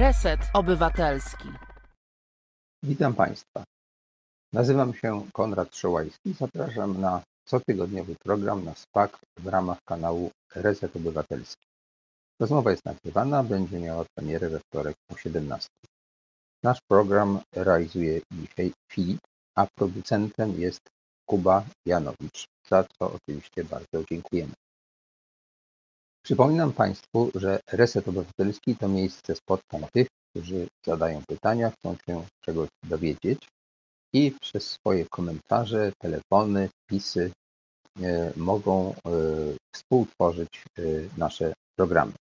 Reset Obywatelski. Witam Państwa. Nazywam się Konrad Szołajski. Zapraszam na cotygodniowy program na SPAK w ramach kanału Reset Obywatelski. Rozmowa jest nagrywana, będzie miała premierę we wtorek o 17. Nasz program realizuje dzisiaj Filip, a producentem jest Kuba Janowicz, za co oczywiście bardzo dziękujemy. Przypominam Państwu, że Reset Obywatelski to miejsce spotkań tych, którzy zadają pytania, chcą się czegoś dowiedzieć i przez swoje komentarze, telefony, wpisy e, mogą e, współtworzyć e, nasze programy.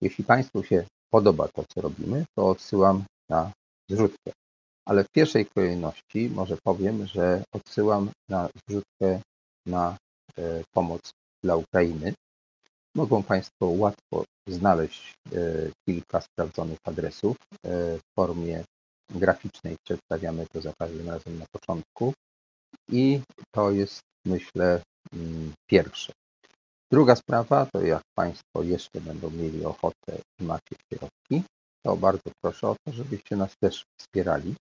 Jeśli Państwu się podoba to, co robimy, to odsyłam na zrzutkę. Ale w pierwszej kolejności może powiem, że odsyłam na zrzutkę na pomoc dla Ukrainy, Mogą Państwo łatwo znaleźć e, kilka sprawdzonych adresów. E, w formie graficznej przedstawiamy to za każdym razem na początku i to jest, myślę, mm, pierwsze. Druga sprawa to jak Państwo jeszcze będą mieli ochotę i macie środki, to bardzo proszę o to, żebyście nas też wspierali.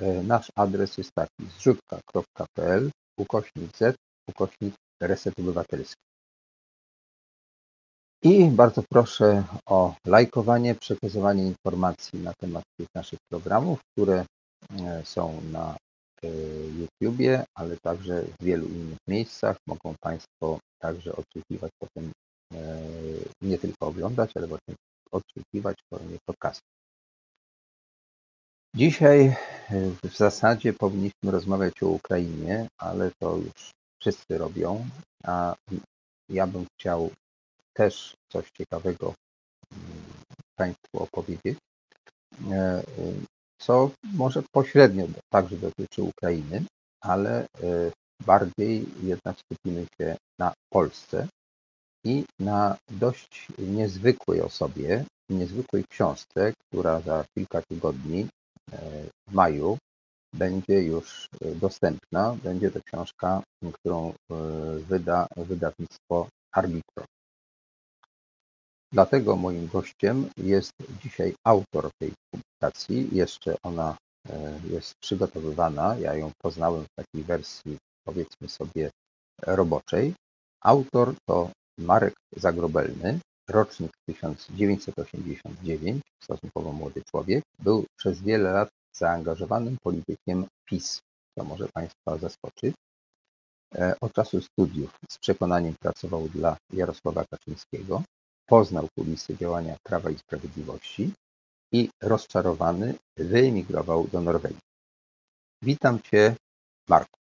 E, nasz adres jest taki zrzutka.pl ukośnik z ukośnik reset obywatelski. I bardzo proszę o lajkowanie, przekazywanie informacji na temat tych naszych programów, które e, są na e, YouTubie, ale także w wielu innych miejscach. Mogą Państwo także odsłuchiwać potem, e, nie tylko oglądać, ale właśnie odsłuchiwać w formie podcastu. Dzisiaj w zasadzie powinniśmy rozmawiać o Ukrainie, ale to już wszyscy robią, a ja bym chciał też coś ciekawego mm, Państwu opowiedzieć, e, co może pośrednio także dotyczy Ukrainy, ale e, bardziej jednak skupimy się na Polsce i na dość niezwykłej osobie, niezwykłej książce, która za kilka tygodni e, w maju będzie już dostępna. Będzie to książka, którą wyda wydawnictwo Arbitro. Dlatego moim gościem jest dzisiaj autor tej publikacji. Jeszcze ona e, jest przygotowywana. Ja ją poznałem w takiej wersji, powiedzmy sobie, roboczej. Autor to Marek Zagrobelny, rocznik 1989, stosunkowo młody człowiek. Był przez wiele lat zaangażowanym politykiem PiS, co może Państwa zaskoczyć. E, od czasu studiów z przekonaniem pracował dla Jarosława Kaczyńskiego. Poznał kulisy działania Prawa i Sprawiedliwości i rozczarowany wyemigrował do Norwegii. Witam Cię, Marku.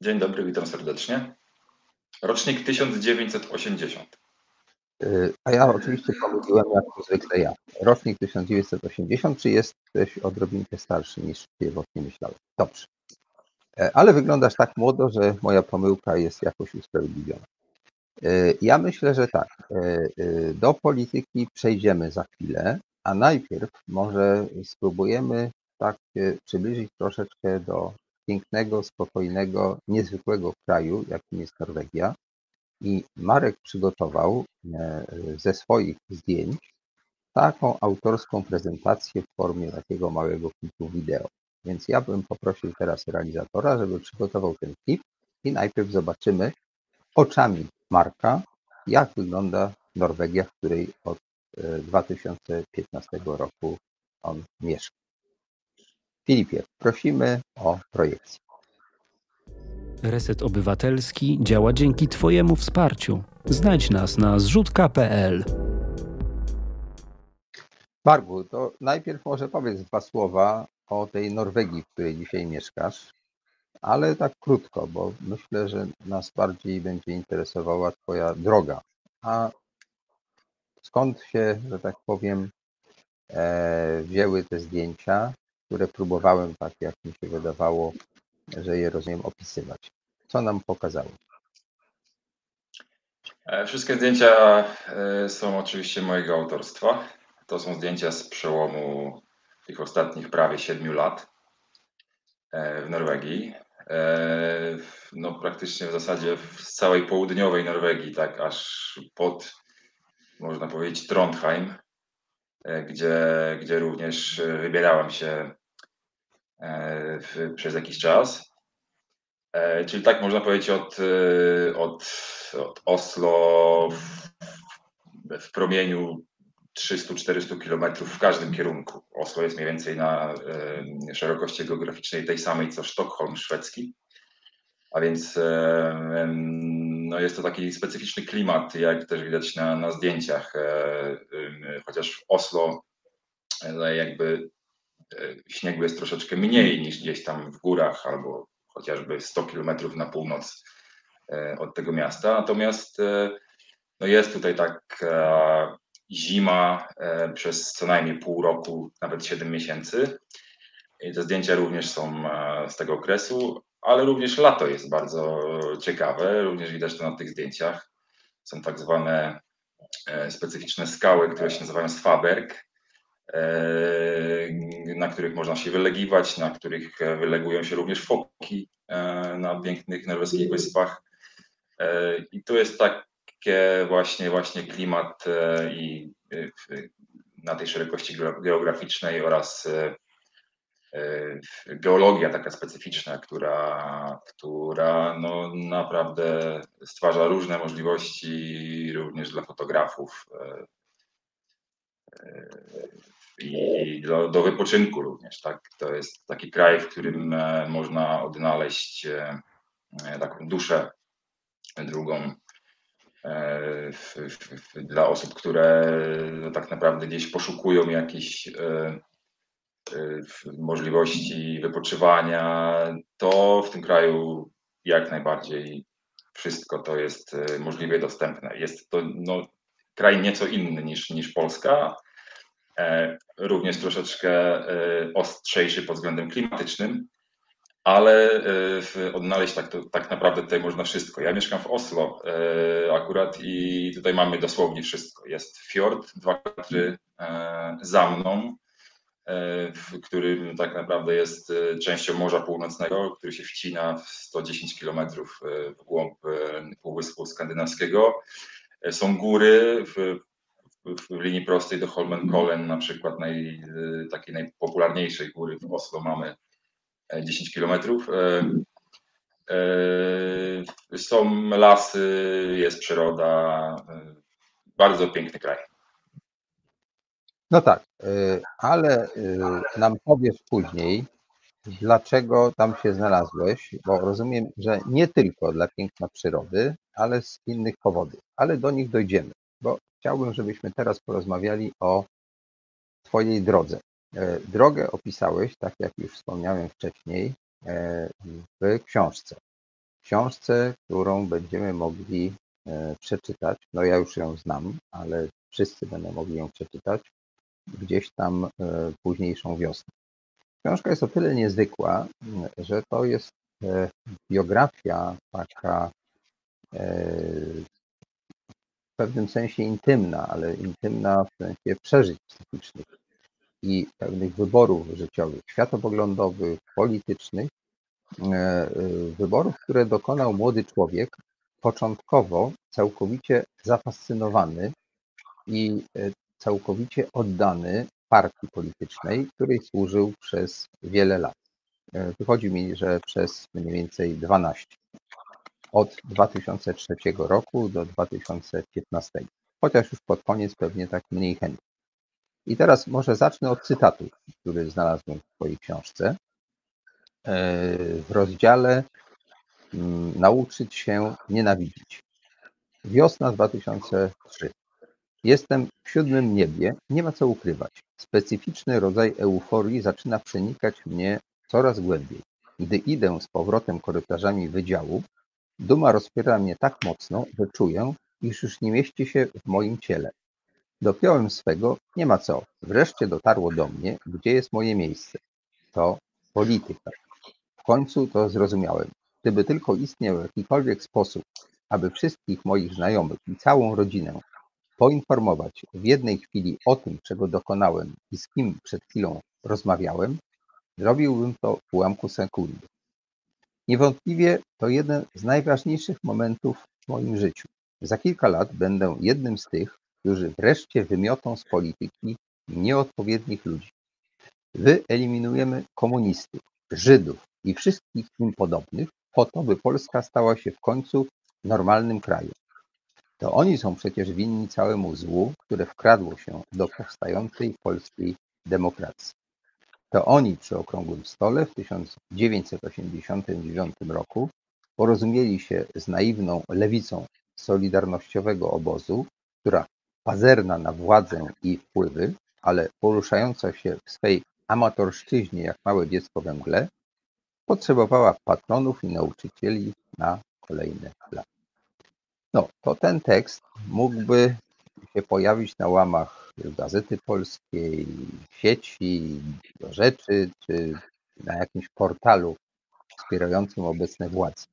Dzień dobry, witam serdecznie. Rocznik 1980. Y, a ja oczywiście pomyliłem, jak zwykle ja. Rocznik 1980, czy jesteś odrobinkę starszy niż pierwotnie myślałem? Dobrze. E, ale wyglądasz tak młodo, że moja pomyłka jest jakoś usprawiedliwiona. E, ja myślę, że tak. E, do polityki przejdziemy za chwilę, a najpierw może spróbujemy tak przybliżyć troszeczkę do pięknego, spokojnego, niezwykłego kraju, jakim jest Norwegia. I Marek przygotował ze swoich zdjęć taką autorską prezentację w formie takiego małego klipu wideo. Więc ja bym poprosił teraz realizatora, żeby przygotował ten klip i najpierw zobaczymy oczami Marka, jak wygląda Norwegia, w której od 2015 e, roku on mieszka. Filipie, prosimy o projekcję. Reset Obywatelski działa dzięki Twojemu wsparciu. Znajdź nas na zrzutka.pl. Barbu, to najpierw może powiedz dwa słowa o tej Norwegii, w której dzisiaj mieszkasz, ale tak krótko, bo myślę, że nas bardziej będzie interesowała Twoja droga. A skąd się, że tak powiem, e, wzięły te zdjęcia, które próbowałem, tak jak mi się wydawało, że je rozumiem, opisywać? Co nam pokazały? E, wszystkie zdjęcia e, są oczywiście mojego autorstwa. To są zdjęcia z przełomu tych ostatnich prawie siedmiu lat e, w Norwegii. E, no praktycznie w zasadzie z całej południowej Norwegii, tak aż pod można powiedzieć, Trondheim, gdzie, gdzie również wybierałem się w, przez jakiś czas. Czyli tak można powiedzieć od, od, od Oslo w, w promieniu 300-400 kilometrów w każdym kierunku. Oslo jest mniej więcej na szerokości geograficznej tej samej co Sztokholm szwedzki. A więc no jest to taki specyficzny klimat, jak też widać na, na zdjęciach. E, chociaż w Oslo e, jakby e, śniegu jest troszeczkę mniej niż gdzieś tam w górach albo chociażby 100 kilometrów na północ od tego miasta. Natomiast no jest tutaj tak zima przez co najmniej pół roku, nawet 7 miesięcy. I te zdjęcia również są z tego okresu, ale również lato jest bardzo ciekawe. Również widać to na tych zdjęciach. Są tak zwane e, specyficzne skały, które się nazywają Swaberg, e, na których można się wylegiwać, na których wylegują się również foki e, na pięknych norweskich wyspach. I tu jest takie właśnie, właśnie klimat i na tej szerokości geograficznej oraz geologia taka specyficzna, która, która no naprawdę stwarza różne możliwości również dla fotografów e, e, i do, do wypoczynku również. Tak? To jest taki kraj, w którym e, można odnaleźć taką duszę drugą w, dla osób, które no, tak naprawdę gdzieś poszukują jakichś możliwości wypoczywania, to w tym kraju jak najbardziej wszystko to jest e, możliwie dostępne. Jest to no, kraj nieco inny niż, niż Polska, e, również troszeczkę e, ostrzejszy pod względem klimatycznym, ale odnaleźć tak, to, tak naprawdę tutaj można wszystko. Ja mieszkam w Oslo akurat i tutaj mamy dosłownie wszystko. Jest fjord, dwa kilometry za mną, E, w którym tak naprawdę jest e, częścią Morza Północnego, który się wcina w 110 km e, w głąb Półwyspu Skandynawskiego. Są góry w, w linii prostej do Holmenkollen, na przykład naj, takiej najpopularniejszej góry w Oslo mamy 10 km. Są lasy, jest przyroda, bardzo piękny kraj. No tak, ale nam powiesz później, dlaczego tam się znalazłeś, bo rozumiem, że nie tylko dla piękna przyrody, ale z innych powodów, ale do nich dojdziemy, bo chciałbym, żebyśmy teraz porozmawiali o Twojej drodze. E, drogę opisałeś, tak jak już wspomniałem wcześniej, e, w książce. Książce, którą będziemy mogli e, przeczytać. No ja już ją znam, ale wszyscy będą mogli ją przeczytać gdzieś tam późniejszą wiosnę. Książka jest o tyle niezwykła, że to jest biografia taka w pewnym sensie intymna, ale intymna w sensie przeżyć psychicznych i pewnych wyborów życiowych, światopoglądowych, politycznych, wyborów, które dokonał młody człowiek, początkowo całkowicie zafascynowany i całkowicie oddany partii politycznej, której służył przez wiele lat. E, wychodzi mi, że przez mniej więcej 12. Od 2003 roku do 2015. Chociaż już pod koniec pewnie tak mniej chętnie. I teraz może zacznę od cytatu, który znalazłem w Twojej książce. E, w rozdziale mm, Nauczyć się nienawidzić. Wiosna 2003. Jestem w siódmym niebie, nie ma co ukrywać. Specyficzny rodzaj euforii zaczyna przenikać mnie coraz głębiej. Gdy idę z powrotem korytarzami wydziału, duma rozpiera mnie tak mocno, że czuję, iż już nie mieści się w moim ciele. Dopiąłem swego, nie ma co. Wreszcie dotarło do mnie, gdzie jest moje miejsce. To polityka. W końcu to zrozumiałem. Gdyby tylko istniał jakikolwiek sposób, aby wszystkich moich znajomych i całą rodzinę poinformować w jednej chwili o tym, czego dokonałem i z kim przed chwilą rozmawiałem, zrobiłbym to w ułamku sekundy. Niewątpliwie to jeden z najważniejszych momentów w moim życiu. Za kilka lat będę jednym z tych, którzy wreszcie wymiotą z polityki nieodpowiednich ludzi. Wyeliminujemy komunistów, Żydów i wszystkich im podobnych po to, by Polska stała się w końcu normalnym krajem. To oni są przecież winni całemu złu, które wkradło się do powstającej polskiej demokracji. To oni przy okrągłym stole w 1989 roku porozumieli się z naiwną lewicą solidarnościowego obozu, która pazerna na władzę i wpływy, ale poruszająca się w swej amatorszczyźnie jak małe dziecko we mgle, potrzebowała patronów i nauczycieli na kolejne lata. No, to ten tekst mógłby się pojawić na łamach Gazety Polskiej, sieci, do rzeczy, czy na jakimś portalu wspierającym obecne władze.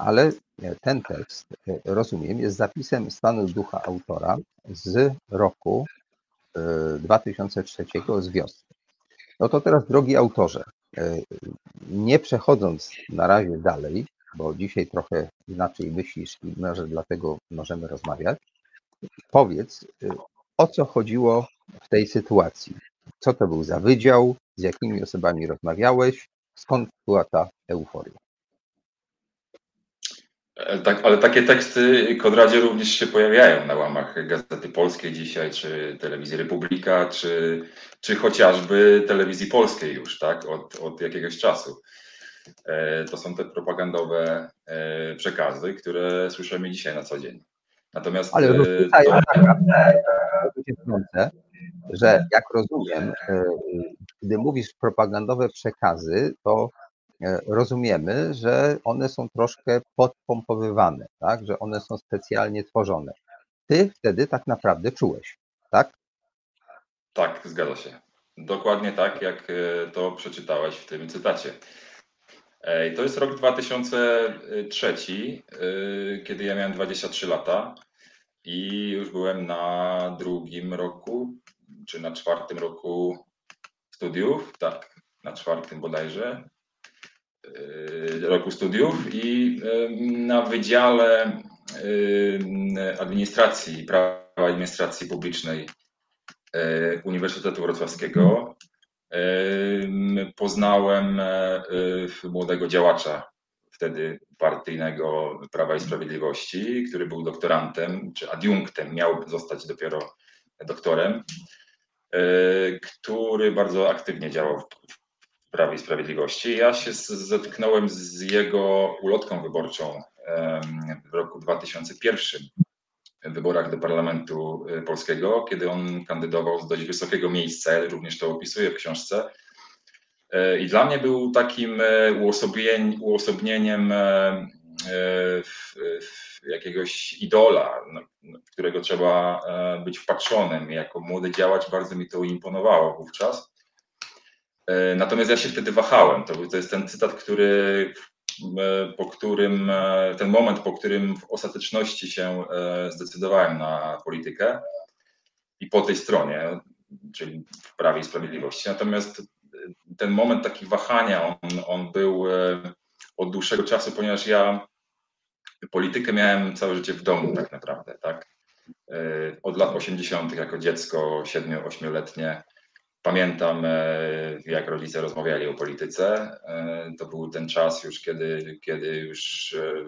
Ale ten tekst, rozumiem, jest zapisem stanu ducha autora z roku 2003 z wiosny. No to teraz, drogi autorze, nie przechodząc na razie dalej, bo dzisiaj trochę inaczej myślisz i może dlatego możemy rozmawiać, powiedz, o co chodziło w tej sytuacji? Co to był za wydział? Z jakimi osobami rozmawiałeś? Skąd była ta euforia? E, tak, ale takie teksty, Konradzie, również się pojawiają na łamach Gazety Polskiej dzisiaj, czy Telewizji Republika, czy, czy chociażby Telewizji Polskiej już, tak, od, od jakiegoś czasu. E, to są te propagandowe e, przekazy, które słyszymy dzisiaj na co dzień. Natomiast. Ale rozrzucają to... taka, że jak rozumiem, gdy mówisz propagandowe przekazy, to rozumiemy, że one są troszkę podpompowywane, tak? że one są specjalnie tworzone. Ty wtedy tak naprawdę czułeś, tak? Tak, zgadza się. Dokładnie tak, jak e, to przeczytałeś w tym cytacie. E, to jest rok 2003, kiedy ja miałem 23 lata i już byłem na drugim roku, czy na czwartym roku studiów, tak, na czwartym bodajże. Y, roku studiów i na Wydziale Administracji, Prawa Administracji Publicznej y, Uniwersytetu Wrocławskiego. Poznałem y, młodego działacza wtedy partyjnego Prawa i Sprawiedliwości, który był doktorantem czy adiunktem, miał zostać dopiero doktorem, który bardzo aktywnie działał w Prawie i Sprawiedliwości. Ja się zetknąłem z jego ulotką wyborczą w roku 2001 w wyborach do Parlamentu e, Polskiego, kiedy on kandydował z dość wysokiego miejsca, również to opisuje w książce. E, I dla mnie był takim e, uosobnieniem jakiegoś idola, w którego trzeba być wpatrzonym. Jako młody działacz bardzo mi to imponowało wówczas. E, natomiast ja się wtedy wahałem. To, to jest ten cytat, który, e, po którym, e, ten moment, po którym w ostateczności się zdecydowałem na politykę i po tej stronie, czyli w Prawie i Sprawiedliwości. Natomiast ten moment takich wahania, on, on był od dłuższego czasu, ponieważ ja politykę miałem całe życie w domu tak naprawdę, tak? Od lat 80. jako dziecko 7-8-letnie Pamiętam, e, jak rodzice rozmawiali o polityce. E, to był ten czas już, kiedy, kiedy już e,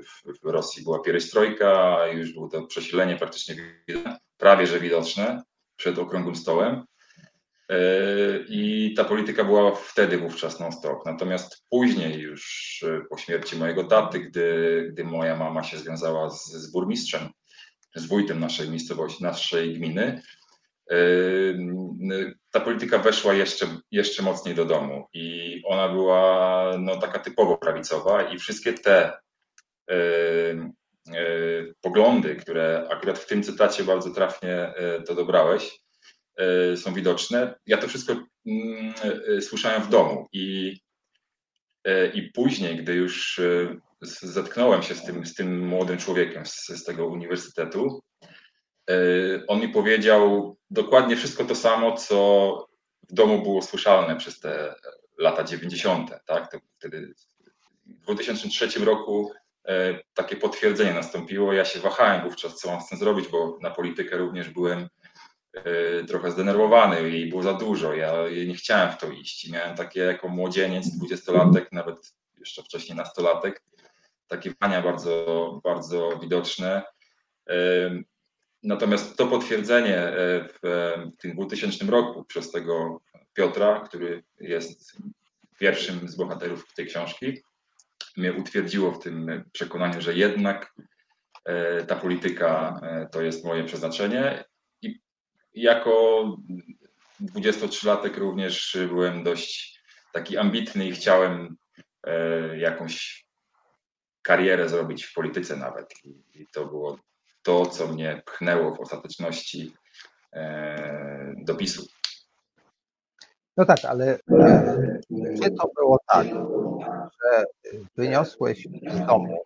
w, w Rosji była pierestrojka, już było to przesilenie praktycznie prawie że widoczne przed okrągłym stołem. I ta polityka była wtedy wówczas non-stop. Natomiast później, już po śmierci mojego taty, gdy, gdy moja mama się związała z, z burmistrzem, z wójtem naszej miejscowości, naszej gminy, ta polityka weszła jeszcze, jeszcze mocniej do domu i ona była no, taka typowo prawicowa i wszystkie te poglądy, które akurat w tym cytacie bardzo trafnie e, to dobrałeś, e, są widoczne. Ja to wszystko mm, słyszałem w domu i, i później, gdy już zetknąłem się z tym, z tym młodym człowiekiem z, z tego uniwersytetu, on mi powiedział dokładnie wszystko to samo, co w domu było słyszalne przez te lata 90. Tak? To wtedy w 2003 roku takie potwierdzenie nastąpiło. Ja się wahałem wówczas, co mam z tym zrobić, bo na politykę również byłem trochę zdenerwowany i było za dużo. Ja nie chciałem w to iść. Miałem takie jako młodzieniec, dwudziestolatek, nawet jeszcze wcześniej nastolatek, takie wania bardzo, bardzo widoczne. Natomiast to potwierdzenie e, w tym 2000 roku przez tego Piotra, który jest pierwszym z bohaterów tej książki, mnie utwierdziło w tym przekonaniu, że jednak e, ta polityka e, to jest moje przeznaczenie. I jako 23-latek również byłem dość taki ambitny i chciałem jakąś karierę zrobić w polityce nawet. I to było to, co mnie pchnęło w ostateczności e, do PiSu. No tak, ale e, czy to było tak, że wyniosłeś z domu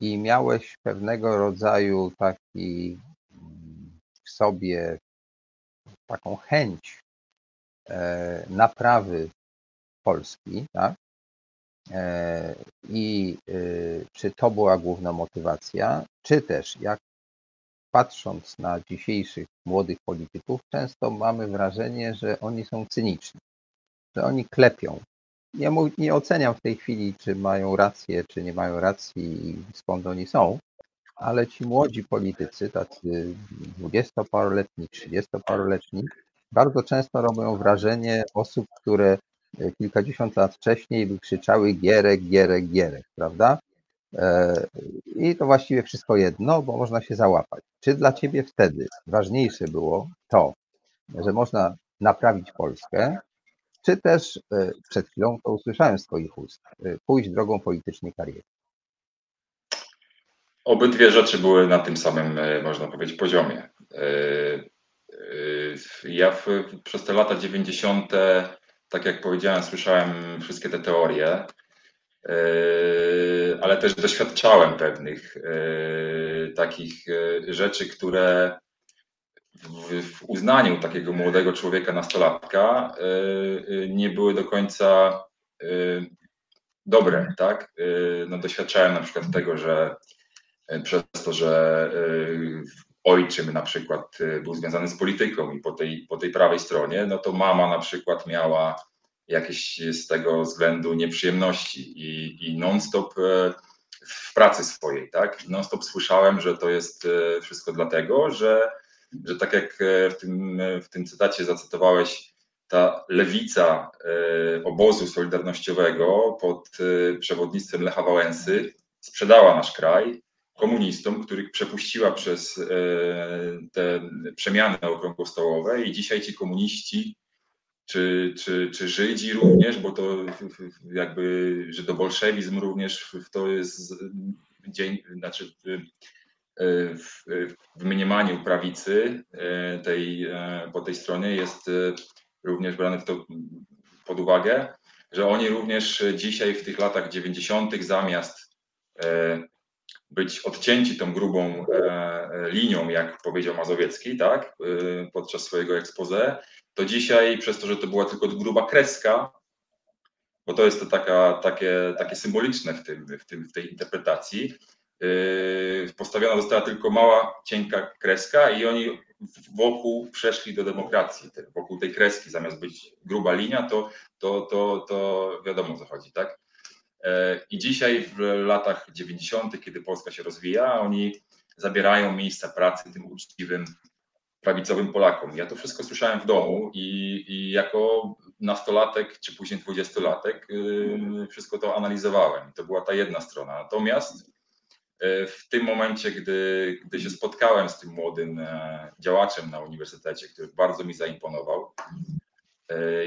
i miałeś pewnego rodzaju taki w sobie taką chęć e, naprawy Polski, tak? E, I y, czy to była główna motywacja, czy też jak patrząc na dzisiejszych młodych polityków, często mamy wrażenie, że oni są cyniczni, że oni klepią. Nie, nie oceniam w tej chwili, czy mają rację, czy nie mają racji i skąd oni są, ale ci młodzi politycy, tacy dwudziestoparoletni, trzydziestoparoletni, bardzo często robią wrażenie osób, które kilkadziesiąt lat wcześniej by krzyczały Gierek, Gierek, Gierek, prawda? E, I to właściwie wszystko jedno, bo można się załapać. Czy dla ciebie wtedy ważniejsze było to, że można naprawić Polskę, czy też e, przed chwilą to usłyszałem z Twoich ust, e, pójść drogą politycznej kariery? Obydwie rzeczy były na tym samym, można powiedzieć, poziomie. Ja w, przez te lata 90 tak jak powiedziałem, słyszałem wszystkie te teorie, e, ale też doświadczałem pewnych e, takich e, rzeczy, które w uznaniu takiego młodego człowieka, nastolatka, nie były do końca dobre, tak? No, doświadczałem na przykład tego, że przez to, że ojczym na przykład y, był związany z polityką i po tej, po tej prawej stronie, no to mama na przykład miała jakieś z tego względu nieprzyjemności i, i non-stop e, w pracy swojej, tak? Non-stop słyszałem, że to jest e, wszystko dlatego, że, że tak jak e, w tym, w tym cytacie zacytowałeś, ta lewica obozu solidarnościowego pod przewodnictwem Lecha Wałęsy sprzedała nasz kraj komunistom, których przepuściła przez e, te przemiany okrągłostołowe i dzisiaj ci komuniści czy, czy, czy Żydzi również, bo to jakby, że do bolszewizm również to jest dzień, znaczy w, w mniemaniu prawicy e, tej, e, po tej stronie jest również brane w to pod uwagę, że oni również dzisiaj w tych latach 90. zamiast być odcięci tą grubą e, e, linią, jak powiedział Mazowiecki, tak, e, podczas swojego expose, to dzisiaj przez to, że to była tylko gruba kreska, bo to jest to taka, takie, takie symboliczne w, tym, w, tym, w tej interpretacji, postawiona została tylko mała, cienka kreska i oni wokół przeszli do demokracji. Wokół tej kreski zamiast być gruba linia, to, to, to, to wiadomo co chodzi, tak? E, I dzisiaj w latach 90., kiedy Polska się rozwija, oni zabierają miejsca pracy tym uczciwym, prawicowym Polakom. Ja to wszystko słyszałem w domu i, i jako nastolatek, czy później dwudziestolatek, yy, wszystko to analizowałem. To była ta jedna strona. Natomiast yy, w tym momencie, gdy, gdy się spotkałem z tym młodym e, działaczem na uniwersytecie, który bardzo mi zaimponował,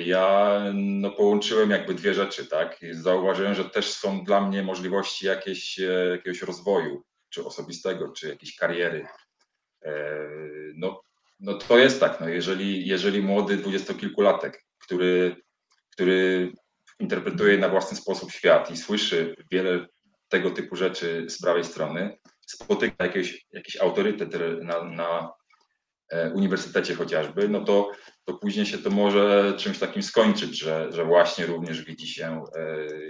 ja no, połączyłem jakby dwie rzeczy, tak? Zauważyłem, że też są dla mnie możliwości jakieś, e, jakiegoś rozwoju, czy osobistego, czy jakiejś kariery. E, no, no to jest tak, no jeżeli, jeżeli młody dwudziestokilkulatek, który, który interpretuje na własny sposób świat i słyszy wiele tego typu rzeczy z prawej strony, spotyka jakiś, jakiś autorytet na, na uniwersytecie chociażby, no to, to później się to może czymś takim skończyć, że, że właśnie również widzi się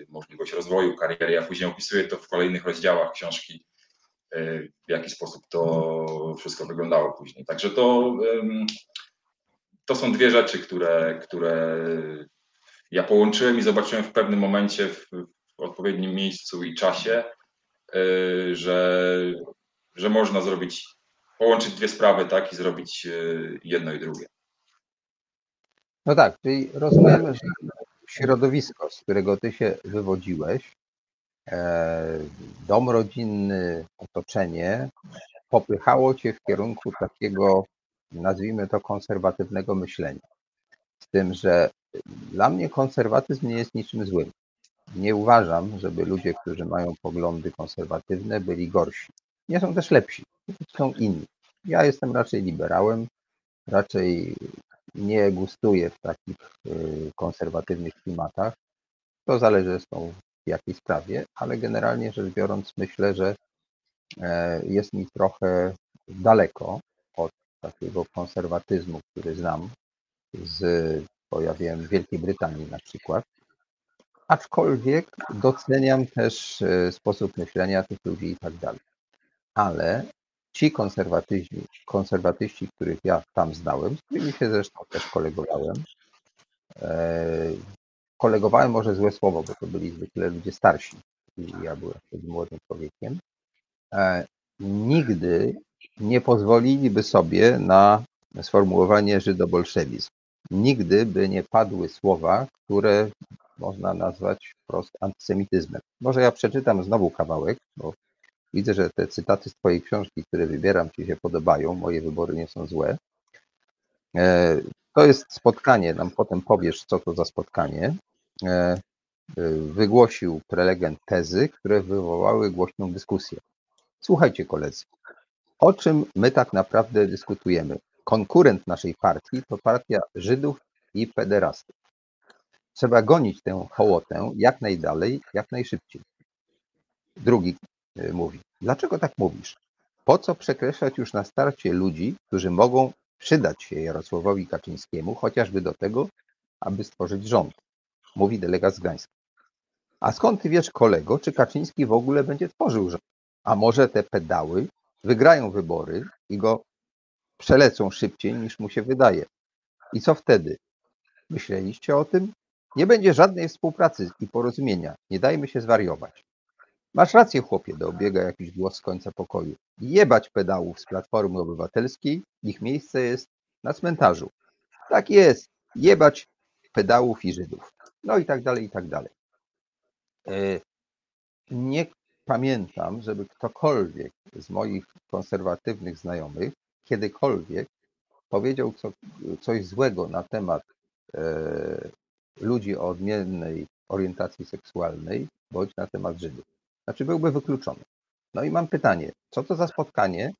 możliwość rozwoju kariery. Ja później opisuję to w kolejnych rozdziałach książki, w jaki sposób to wszystko wyglądało później. Także to, to są dwie rzeczy, które, które ja połączyłem i zobaczyłem w pewnym momencie w, w odpowiednim miejscu i czasie, że, że można zrobić, połączyć dwie sprawy, tak, i zrobić y, jedno i drugie. No tak, czyli rozumiemy, że środowisko, z którego ty się wywodziłeś, e, dom rodzinny, otoczenie, popychało cię w kierunku takiego, nazwijmy to, konserwatywnego myślenia. Z tym, że dla mnie konserwatyzm nie jest niczym złym. Nie uważam, żeby ludzie, którzy mają poglądy konserwatywne, byli gorsi. Nie są też lepsi, są inni. Ja jestem raczej liberałem, raczej nie gustuję w takich y, konserwatywnych klimatach. To zależy zresztą w jakiej sprawie, ale generalnie rzecz biorąc, myślę, że e, jest mi trochę daleko od takiego konserwatyzmu, który znam z bo Wielkiej Brytanii na przykład. Aczkolwiek doceniam też e, sposób myślenia tych ludzi i tak dalej. Ale ci konserwatyści, konserwatyści, których ja tam znałem, z którymi się zresztą też kolegowałem, e, kolegowałem może złe słowo, bo to byli zwykle ludzie starsi. I ja byłem wtedy młodym człowiekiem, e, nigdy nie pozwoliliby sobie na sformułowanie żydobolszewizm. Nigdy by nie padły słowa, które można nazwać wprost antysemityzmem. Może ja przeczytam znowu kawałek, bo widzę, że te cytaty z Twojej książki, które wybieram, Ci się podobają. Moje wybory nie są złe. E, to jest spotkanie, nam potem powiesz, co to za spotkanie. E, wygłosił prelegent tezy, które wywołały głośną dyskusję. Słuchajcie, koledzy, o czym my tak naprawdę dyskutujemy? Konkurent naszej partii to partia Żydów i pederastów. Trzeba gonić tę hołotę jak najdalej, jak najszybciej. Drugi mówi, dlaczego tak mówisz? Po co przekreślać już na starcie ludzi, którzy mogą przydać się Jarosławowi Kaczyńskiemu, chociażby do tego, aby stworzyć rząd? Mówi delegat z Gdańska. A skąd ty wiesz, kolego, czy Kaczyński w ogóle będzie tworzył rząd? A może te pedały wygrają wybory i go przelecą szybciej niż mu się wydaje. I co wtedy? Myśleliście o tym? Nie będzie żadnej współpracy i porozumienia. Nie dajmy się zwariować. Masz rację, chłopie, dobiega jakiś głos z końca pokoju. Jebać pedałów z Platformy Obywatelskiej, ich miejsce jest na cmentarzu. Tak jest, jebać pedałów i Żydów. No i tak dalej, i tak dalej. E, nie pamiętam, żeby ktokolwiek z moich konserwatywnych znajomych kiedykolwiek powiedział co, coś złego na temat e, ludzi o odmiennej orientacji seksualnej bądź na temat Żydów. Znaczy byłby wykluczony. No i mam pytanie, co to za spotkanie,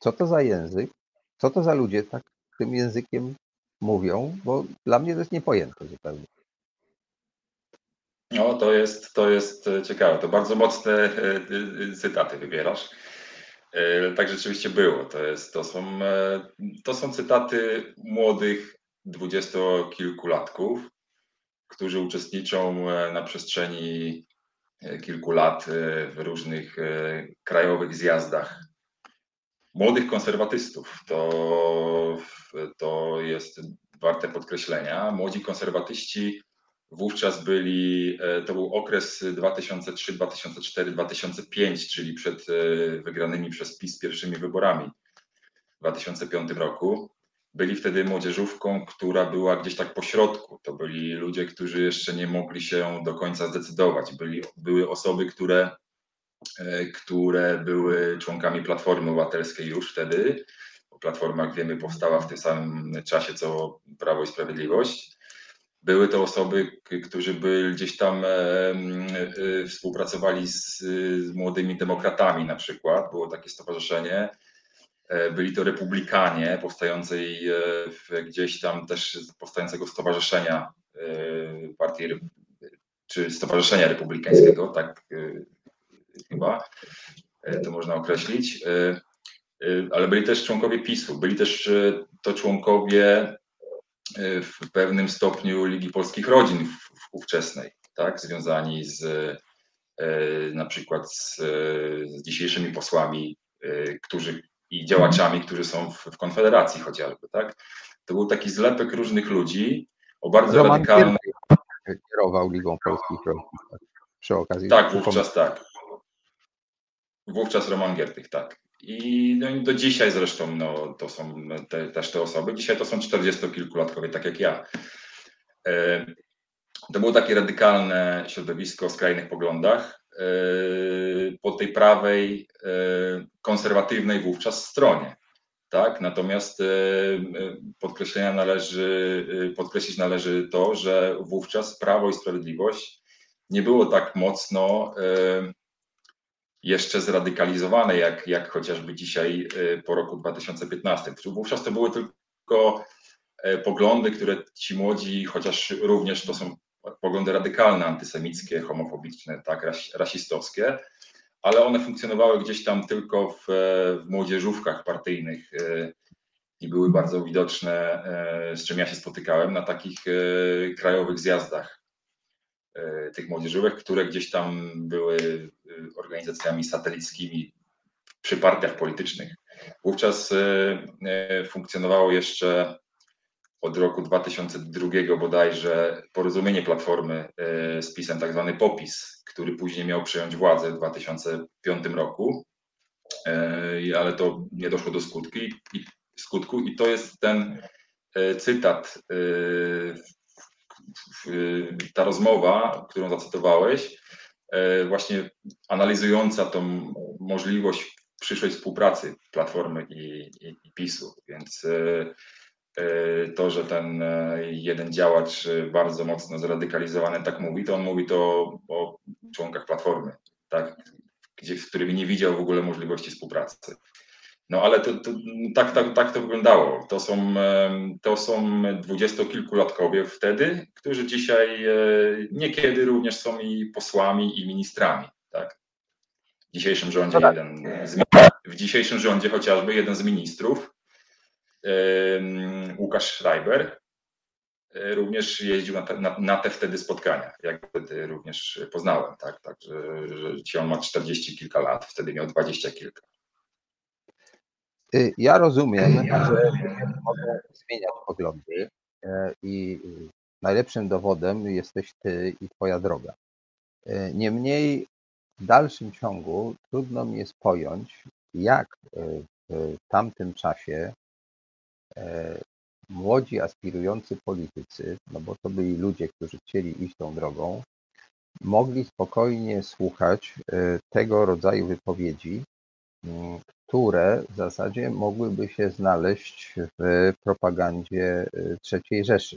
co to za język, co to za ludzie tak tym językiem mówią, bo dla mnie to jest niepojęte zupełnie. No, to jest, to jest ciekawe. To bardzo mocne e, e, cytaty wybierasz. E, tak rzeczywiście było. To, jest, to, są, e, to są cytaty młodych dwudziestokilkulatków, którzy uczestniczą e, na przestrzeni kilku lat w różnych krajowych zjazdach. Młodych konserwatystów. To, to jest warte podkreślenia. Młodzi konserwatyści Wówczas byli, e, to był okres 2003, 2004, 2005, czyli przed e, wygranymi przez PiS pierwszymi wyborami w 2005 roku. Byli wtedy młodzieżówką, która była gdzieś tak po środku. To byli ludzie, którzy jeszcze nie mogli się do końca zdecydować. Byli, były osoby, które, e, które były członkami Platformy Obywatelskiej już wtedy. Platforma, jak wiemy, powstała w tym samym czasie co Prawo i Sprawiedliwość były to osoby, którzy byli gdzieś tam e, e, współpracowali z, z młodymi demokratami na przykład, było takie stowarzyszenie. E, byli to republikanie powstającej gdzieś tam też powstającego stowarzyszenia partii czy stowarzyszenia republikańskiego, tak chyba to można określić. ale byli też członkowie PiSu, byli też to członkowie w pewnym stopniu Ligi Polskich Rodzin ówczesnej, tak, związani z na przykład z, z dzisiejszymi posłami, którzy i działaczami, którzy są w, w Konfederacji chociażby, tak. To był taki zlepek różnych ludzi o bardzo Roman radykalnej... Kierował Ligą Polskich tak, przy okazji. Tak, wówczas tak. Wówczas Roman Giertych, tak. I, no, do dzisiaj zresztą no, to są te, też te osoby. Dzisiaj to są czterdziestokilkulatkowie, tak jak ja. E, to było takie radykalne środowisko o skrajnych poglądach po tej prawej, e, konserwatywnej wówczas stronie. Tak? Natomiast podkreślenia należy, podkreślić należy to, że wówczas Prawo i Sprawiedliwość nie było tak mocno jeszcze zradykalizowane, jak, jak chociażby dzisiaj po roku 2015. Wówczas to były tylko e, poglądy, które ci młodzi, chociaż również to są poglądy radykalne, antysemickie, homofobiczne, tak, rasistowskie, ale one funkcjonowały gdzieś tam tylko w, w młodzieżówkach partyjnych e, i były bardzo widoczne, e, z czym ja się spotykałem na takich krajowych zjazdach tych młodzieżówek, które gdzieś tam były organizacjami satelickimi przy partiach politycznych. Wówczas funkcjonowało jeszcze od roku 2002 bodajże porozumienie Platformy z PiSem, tak zwany POPIS, który później miał przejąć władzę w 2005 roku, ale to nie doszło do skutki, skutku i to jest ten cytat ta rozmowa, którą zacytowałeś, e, właśnie analizująca tą możliwość przyszłej współpracy Platformy i, i, i PiSu. Więc e, e, to, że ten jeden działacz bardzo mocno zradykalizowany tak mówi, to on mówi to o członkach Platformy, tak? Gdzie, z którymi nie widział w ogóle możliwości współpracy. No ale to, to, tak, tak, tak to wyglądało. To są, to są dwudziestokilkulatkowie wtedy, którzy dzisiaj e, niekiedy również są i posłami i ministrami. Tak? W dzisiejszym rządzie no tak. jeden z, w dzisiejszym rządzie chociażby jeden z ministrów, Łukasz Schreiber, e, również jeździł na te, na, na te wtedy spotkania, jak wtedy również poznałem, tak, tak że, on ma czterdzieści kilka lat, wtedy miał dwadzieścia kilka. Y, ja rozumiem, że mogą zmieniać poglądy e, i najlepszym dowodem jesteś ty i twoja droga. E, niemniej w dalszym ciągu trudno mi jest pojąć, jak w tamtym czasie młodzi aspirujący politycy, no bo to byli ludzie, którzy chcieli iść tą drogą, mogli spokojnie słuchać tego rodzaju wypowiedzi, które w zasadzie mogłyby się znaleźć w propagandzie y, III Rzeszy.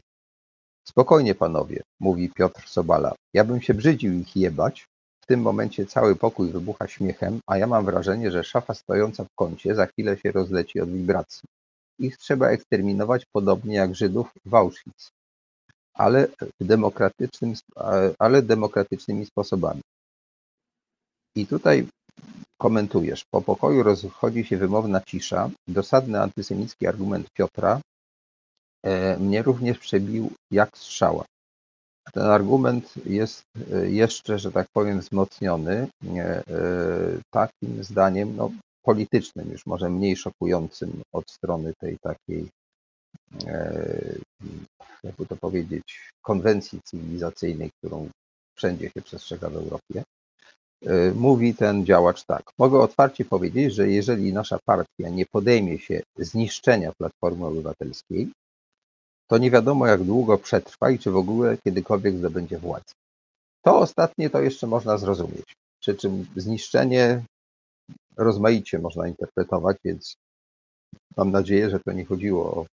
Spokojnie, panowie, mówi Piotr Sobala. Ja bym się brzydził ich jebać. W tym momencie cały pokój wybucha śmiechem, a ja mam wrażenie, że szafa stojąca w kącie za chwilę się rozleci od wibracji. Ich trzeba eksterminować podobnie jak Żydów w Auschwitz, ale, demokratycznym, ale demokratycznymi sposobami. I tutaj Komentujesz: Po pokoju rozchodzi się wymowna cisza. Dosadny antysemicki argument Piotra e, mnie również przebił jak strzała. Ten argument jest e, jeszcze, że tak powiem, wzmocniony e, takim zdaniem no, politycznym, już może mniej szokującym od strony tej takiej, jakby to powiedzieć, konwencji cywilizacyjnej, którą wszędzie się przestrzega w Europie. Y, mówi ten działacz tak. Mogę otwarcie powiedzieć, że jeżeli nasza partia nie podejmie się zniszczenia Platformy Obywatelskiej, to nie wiadomo jak długo przetrwa i czy w ogóle kiedykolwiek zdobędzie władzę. To ostatnie to jeszcze można zrozumieć. Przy czym zniszczenie rozmaicie można interpretować, więc mam nadzieję, że to nie chodziło o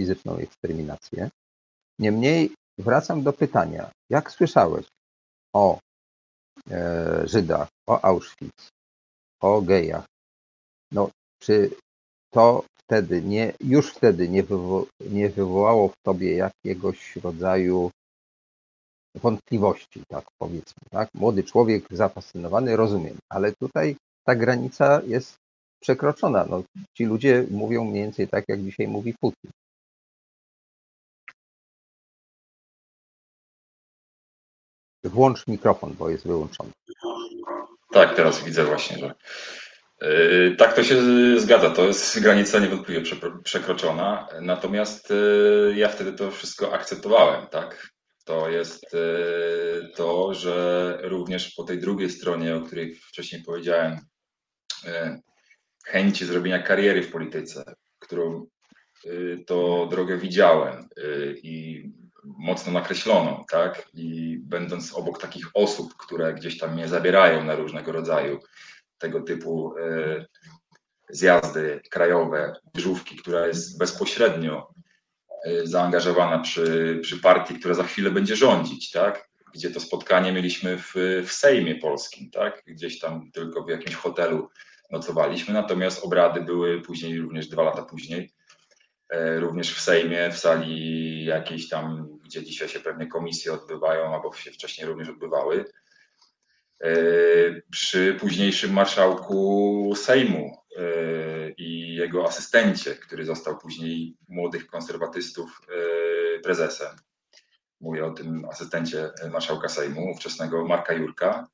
fizyczną eksterminację. Niemniej wracam do pytania, jak słyszałeś o E, Żydach, o Auschwitz, o gejach, no czy to wtedy nie, już wtedy nie, wywo, nie wywołało w tobie jakiegoś rodzaju wątpliwości, tak powiedzmy, tak? Młody człowiek zafascynowany, rozumiem, ale tutaj ta granica jest przekroczona. No, ci ludzie mówią mniej więcej tak, jak dzisiaj mówi Putin. Włącz mikrofon, bo jest wyłączony. Tak, teraz widzę właśnie, że yy, tak to się zgadza. To jest granica niewątpliwie przekroczona. Natomiast yy, ja wtedy to wszystko akceptowałem, tak? To jest yy, to, że również po tej drugiej stronie, o której wcześniej powiedziałem, chęci zrobienia kariery w polityce, którą to drogę widziałem i mocno nakreśloną, tak? I będąc obok takich osób, które gdzieś tam mnie zabierają na różnego rodzaju tego typu e, zjazdy krajowe, dyżówki, która jest bezpośrednio e, zaangażowana przy, przy partii, która za chwilę będzie rządzić, tak? Gdzie to spotkanie mieliśmy w, w Sejmie Polskim, tak? Gdzieś tam tylko w jakimś hotelu nocowaliśmy, natomiast obrady były później, również dwa lata później, E, również w Sejmie, w sali jakiejś tam, gdzie dzisiaj się pewnie komisje odbywają, albo się wcześniej również odbywały. E, przy późniejszym marszałku Sejmu e, i jego asystencie, który został później młodych konserwatystów prezesem. Mówię o tym asystencie marszałka Sejmu, ówczesnego Marka Jurka.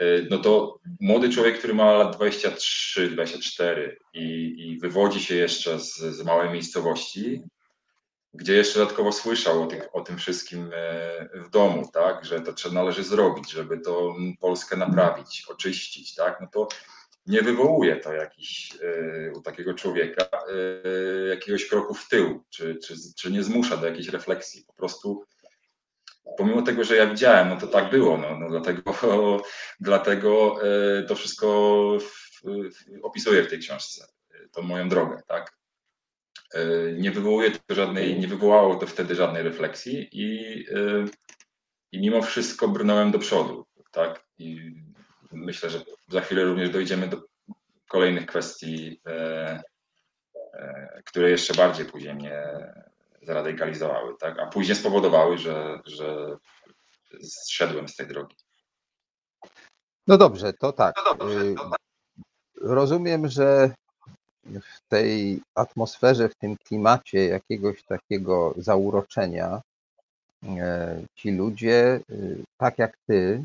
Y, no to młody człowiek, który ma lat 23, 24 i, i wywodzi się jeszcze z, z małej miejscowości, gdzie jeszcze dodatkowo słyszał o, tych, o tym wszystkim e, w domu, tak, że to trzeba należy zrobić, żeby to Polskę naprawić, oczyścić, tak, no to nie wywołuje to jakiś, e, u takiego człowieka e, jakiegoś kroku w tył, czy, czy, czy nie zmusza do jakiejś refleksji. Po prostu pomimo tego, że ja widziałem, no to tak było, no, no dlatego, dlatego e, to wszystko opisuję w tej książce, tą moją drogę, tak. E, nie wywołuje to żadnej, nie wywołało to wtedy żadnej refleksji i, e, i mimo wszystko brnąłem do przodu, tak. I myślę, że za chwilę również dojdziemy do kolejnych kwestii, które jeszcze bardziej później mnie zaradykalizowały, tak? a później spowodowały, że, że zszedłem z tej drogi. No dobrze, to tak. No dobrze, to y, tak. Rozumiem, że w tej atmosferze, w tym klimacie jakiegoś takiego zauroczenia e, ci ludzie, y, tak jak ty,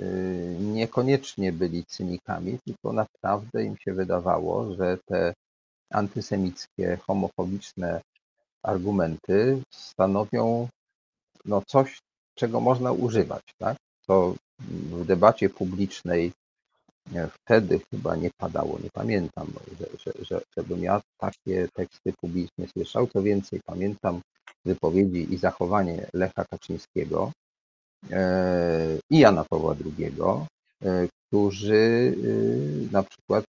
y, niekoniecznie byli cynikami, tylko naprawdę im się wydawało, że te antysemickie, homofobiczne argumenty stanowią no coś, czego można używać, tak? To w debacie publicznej e, wtedy chyba nie padało, nie pamiętam, że, że, że, żebym ja takie teksty publicznie słyszał. Co więcej, pamiętam wypowiedzi i zachowanie Lecha Kaczyńskiego e, i Jana Pawła II, e, którzy na przykład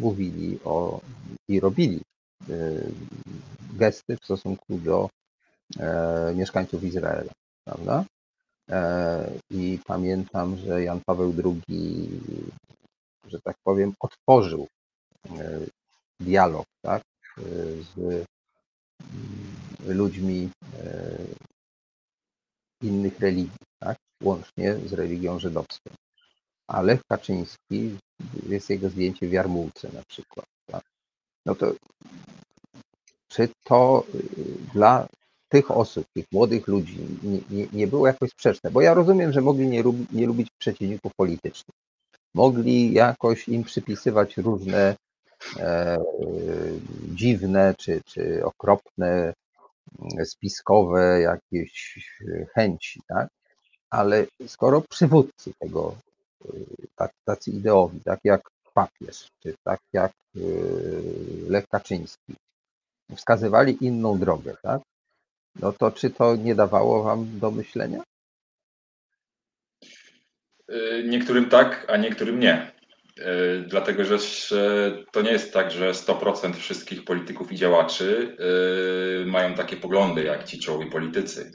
mówili o i robili gesty w stosunku do e, mieszkańców Izraela, prawda? E, I pamiętam, że Jan Paweł II, że tak powiem, otworzył e, dialog tak, z mm, ludźmi innych religii, tak, łącznie z religią żydowską. A Lech Kaczyński, jest jego zdjęcie w Jarmułce na przykład. No to czy to y, dla tych osób, tych młodych ludzi nie, nie, było jakoś sprzeczne? Bo ja rozumiem, że mogli nie, nie lubić przeciwników politycznych. Mogli jakoś im przypisywać różne e, dziwne czy, czy okropne, mm, spiskowe jakieś chęci, tak? Ale skoro przywódcy tego, tak, tacy ideowi, tak jak papież, czy tak jak y, Lech Kaczyński, wskazywali inną drogę, tak? No to czy to nie dawało wam do myślenia? Y, niektórym tak, a niektórym nie. Y, dlatego, że to nie jest tak, że 100% wszystkich polityków i działaczy mają takie poglądy jak ci czołowi politycy.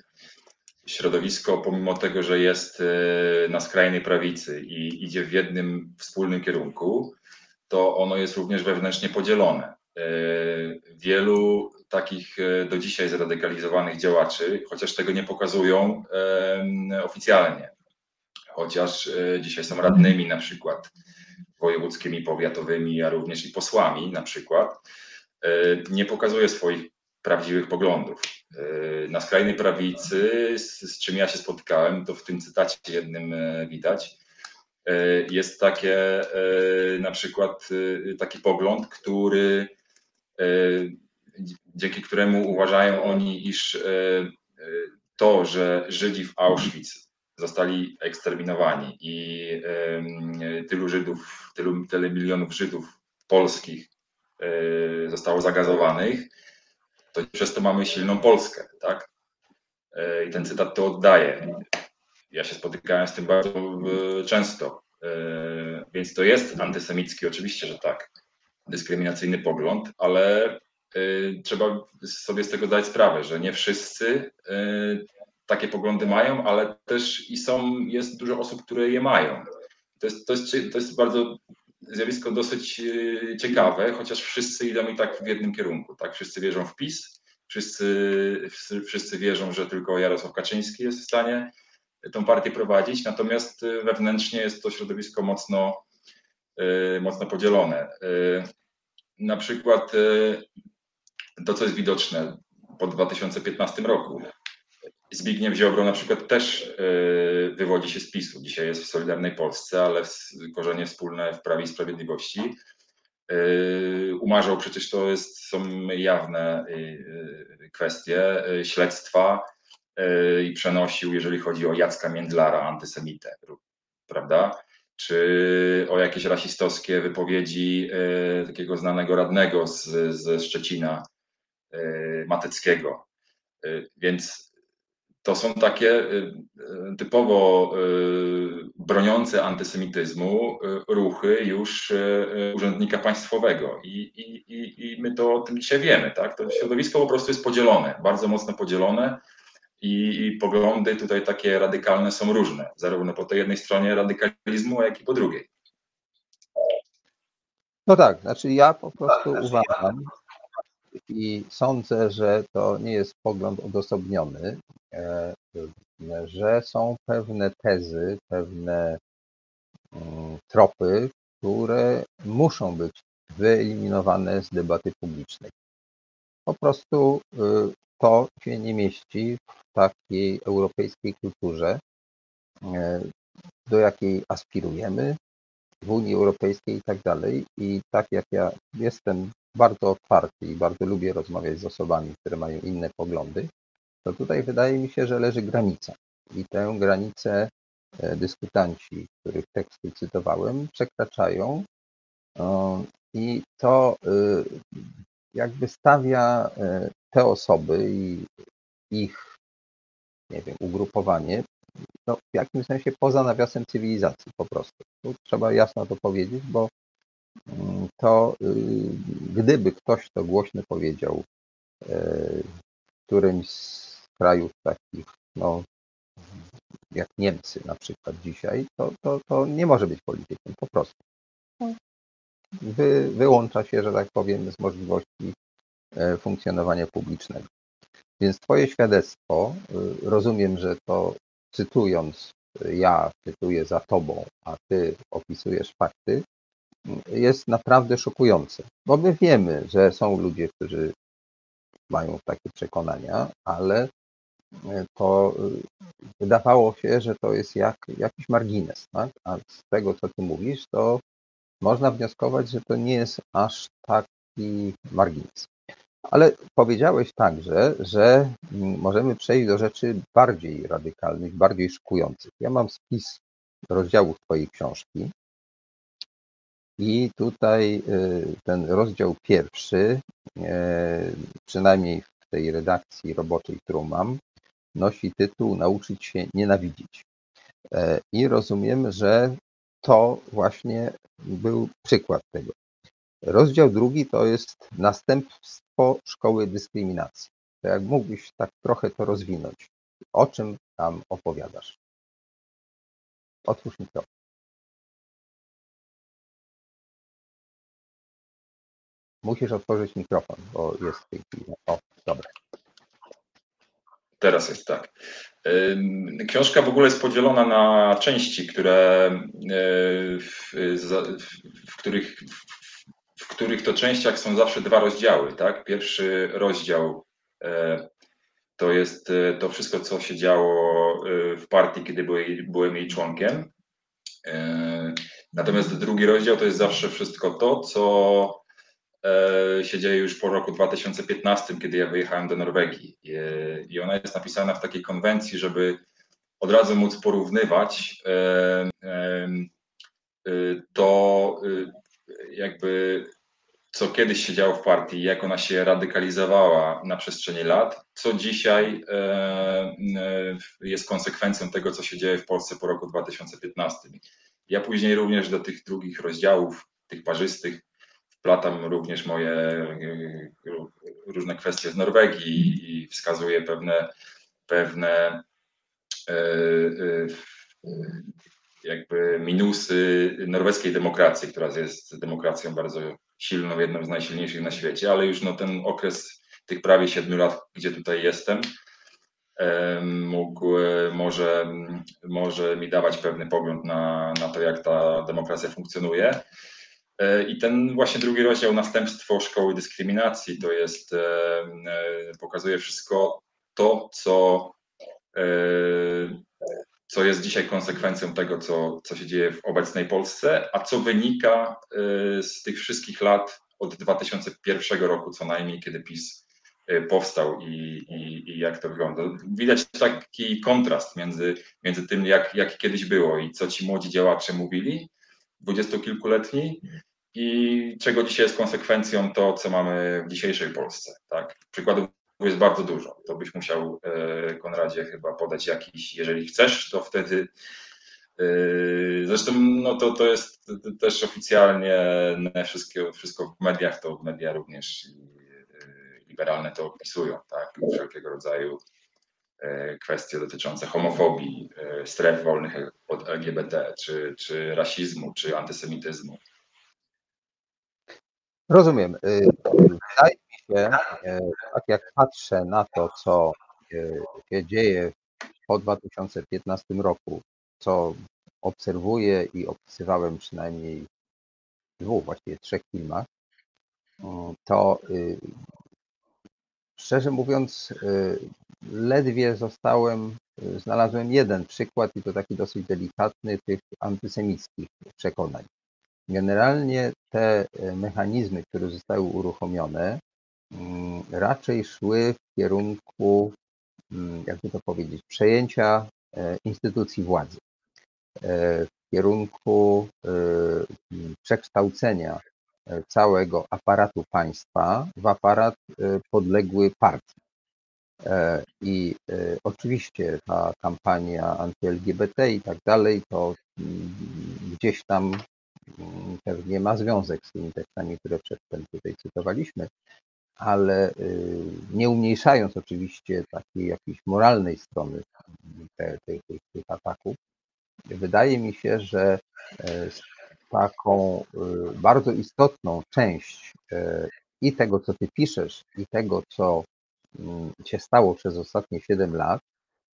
Środowisko, pomimo tego, że jest na skrajnej prawicy i idzie w jednym wspólnym kierunku, to ono jest również wewnętrznie podzielone. E, wielu takich e, do dzisiaj zradykalizowanych działaczy, chociaż tego nie pokazują oficjalnie, chociaż e, dzisiaj są radnymi na przykład wojewódzkimi, powiatowymi, a również i posłami na przykład, nie pokazuje swoich prawdziwych poglądów. Na skrajnej prawicy, z, z czym ja się spotykałem, to w tym cytacie jednym widać, jest takie na przykład taki pogląd, który dzięki któremu uważają oni, iż to, że Żydzi w Auschwitz zostali eksterminowani i tylu Żydów, tylu, tyle milionów Żydów polskich e, zostało zagazowanych, to przez to mamy silną Polskę, tak? E, I ten cytat to oddaje. Ja się spotykałem z tym bardzo e, często. Więc to jest antysemicki, oczywiście, że tak, dyskryminacyjny pogląd, ale trzeba sobie z tego zdać sprawę, że nie wszyscy takie poglądy mają, ale też i są, jest dużo osób, które je mają. To jest, to jest, to jest bardzo zjawisko dosyć e, ciekawe, chociaż wszyscy idą i tak w jednym kierunku. Tak? Wszyscy wierzą w PiS, wszyscy, wszyscy wierzą, że tylko Jarosław Kaczyński jest w stanie tą partię prowadzić, natomiast e, wewnętrznie jest to środowisko mocno, e, mocno podzielone. Na przykład to, co jest widoczne po 2015 roku, Zbigniew Ziobro na przykład też e, wywodzi się z PiSu. Dzisiaj jest w Solidarnej Polsce, ale korzenie wspólne w Prawie i Sprawiedliwości. E, umarzał przecież to jest, są jawne e, kwestie śledztwa i przenosił, jeżeli chodzi o Jacka Międlara, antysemitę, prawda? Czy o jakieś rasistowskie wypowiedzi takiego znanego radnego z, ze Szczecina, Mateckiego. Więc to są takie y, y, typowo y, broniące antysemityzmu ruchy już urzędnika państwowego. I, i, I my to o tym dzisiaj wiemy. Tak? To środowisko po prostu jest podzielone, bardzo mocno podzielone. I, I poglądy tutaj takie radykalne są różne, zarówno po tej jednej stronie radykalizmu, jak i po drugiej. No tak, znaczy ja po prostu uważam, i sądzę, że to nie jest pogląd odosobniony, e, że są pewne tezy, pewne mm, tropy, które muszą być wyeliminowane z debaty publicznej. Po prostu y, to się nie mieści w takiej europejskiej kulturze, e, do jakiej aspirujemy w Unii Europejskiej i tak dalej. I tak jak ja jestem bardzo otwarty i bardzo lubię rozmawiać z osobami, które mają inne poglądy, to tutaj wydaje mi się, że leży granica. I tę granicę e, dyskutanci, których teksty cytowałem, przekraczają. I to e, jakby stawia e, te osoby i ich, nie wiem, ugrupowanie no, w jakimś sensie poza nawiasem cywilizacji po prostu. Tu trzeba jasno to powiedzieć, bo to y, gdyby ktoś to głośno powiedział w którymś z krajów takich, no, jak Niemcy na przykład dzisiaj, to, to, to nie może być politykiem, po prostu. Wy, wyłącza się, że tak powiem, z możliwości e, funkcjonowania publicznego. Więc Twoje świadectwo, y, rozumiem, że to cytując, ja cytuję za Tobą, a Ty opisujesz fakty, jest naprawdę szokujące, bo my wiemy, że są ludzie, którzy mają takie przekonania, ale e, to e, wydawało się, że to jest jak, jakiś margines, tak? a z tego, co ty mówisz, to można wnioskować, że to nie jest aż taki margines. Ale powiedziałeś także, że możemy przejść do rzeczy bardziej radykalnych, bardziej szokujących. Ja mam spis rozdziałów Twojej książki i tutaj y, ten rozdział pierwszy, e, przynajmniej w tej redakcji roboczej, którą mam, nosi tytuł Nauczyć się nienawidzić. E, I rozumiem, że to właśnie był przykład tego. Rozdział drugi to jest następstwo szkoły dyskryminacji. To jak mógłbyś tak trochę to rozwinąć? O czym tam opowiadasz? Otwórz mikrofon. Musisz otworzyć mikrofon, bo jest w tej chwili. O, dobra. Teraz jest tak. Książka w ogóle jest podzielona na części, które, w, w, których, w których to częściach są zawsze dwa rozdziały. Tak? Pierwszy rozdział to jest to wszystko, co się działo w partii, kiedy byłem jej członkiem. Natomiast drugi rozdział to jest zawsze wszystko to, co E, się dzieje już po roku 2015, kiedy ja wyjechałem do Norwegii. I ona jest napisana w takiej konwencji, żeby od razu móc porównywać e, e, to, jakby co kiedyś się działo w partii, jak ona się radykalizowała na przestrzeni lat, co dzisiaj jest konsekwencją tego, co się dzieje w Polsce po roku 2015. Ja później również do tych drugich rozdziałów, tych parzystych, wplatam również moje y, różne kwestie z Norwegii i wskazuję pewne, pewne y, y, jakby minusy norweskiej demokracji, która jest demokracją bardzo silną, jedną z najsilniejszych na świecie, ale już no, ten okres tych prawie siedmiu lat, gdzie tutaj jestem, mógł może, może mi dawać pewny pogląd na, na to, jak ta demokracja funkcjonuje. E, I ten właśnie drugi rozdział, Następstwo Szkoły Dyskryminacji, to jest, e, e, pokazuje wszystko to, co, co jest dzisiaj konsekwencją tego, co, co się dzieje w obecnej Polsce, a co wynika z tych wszystkich lat od 2001 roku co najmniej, kiedy PiS powstał i, i, i, jak to wygląda. Widać taki kontrast między, między tym, jak, jak kiedyś było i co ci młodzi działacze mówili, dwudziestokilkuletni i czego dzisiaj jest konsekwencją to, co mamy w dzisiejszej Polsce. Tak? Przykładów jest bardzo dużo. To byś musiał, e, Konradzie, chyba podać jakiś, jeżeli chcesz, to wtedy. E, zresztą no to, to jest też oficjalnie wszystko, wszystko w mediach, to media również e, liberalne to opisują, tak? Wszelkiego rodzaju kwestie dotyczące homofobii, stref wolnych od LGBT, czy, czy rasizmu, czy antysemityzmu. Rozumiem. Y, wydaje mi się, e, tak jak patrzę na to, co e, się dzieje po 2015 roku, co obserwuję i opisywałem przynajmniej w dwóch, właściwie trzech filmach, to y, szczerze mówiąc, y, ledwie zostałem, znalazłem jeden przykład i to taki dosyć delikatny tych antysemickich przekonań. Generalnie te e, mechanizmy, które zostały uruchomione, mm, raczej szły w kierunku, mm, jakby to powiedzieć, przejęcia instytucji władzy, w kierunku przekształcenia całego aparatu państwa w aparat podległy partii. I oczywiście ta kampania anty-LGBT i tak dalej, to mm, gdzieś tam pewnie ma związek z tymi tekstami, które przedtem tutaj cytowaliśmy, ale y, nie umniejszając oczywiście takiej jakiejś moralnej strony tych, tych, tych ataków, wydaje mi się, że e, taką y, bardzo istotną część e, i tego, co ty piszesz, i tego, co mm, się stało przez ostatnie 7 lat,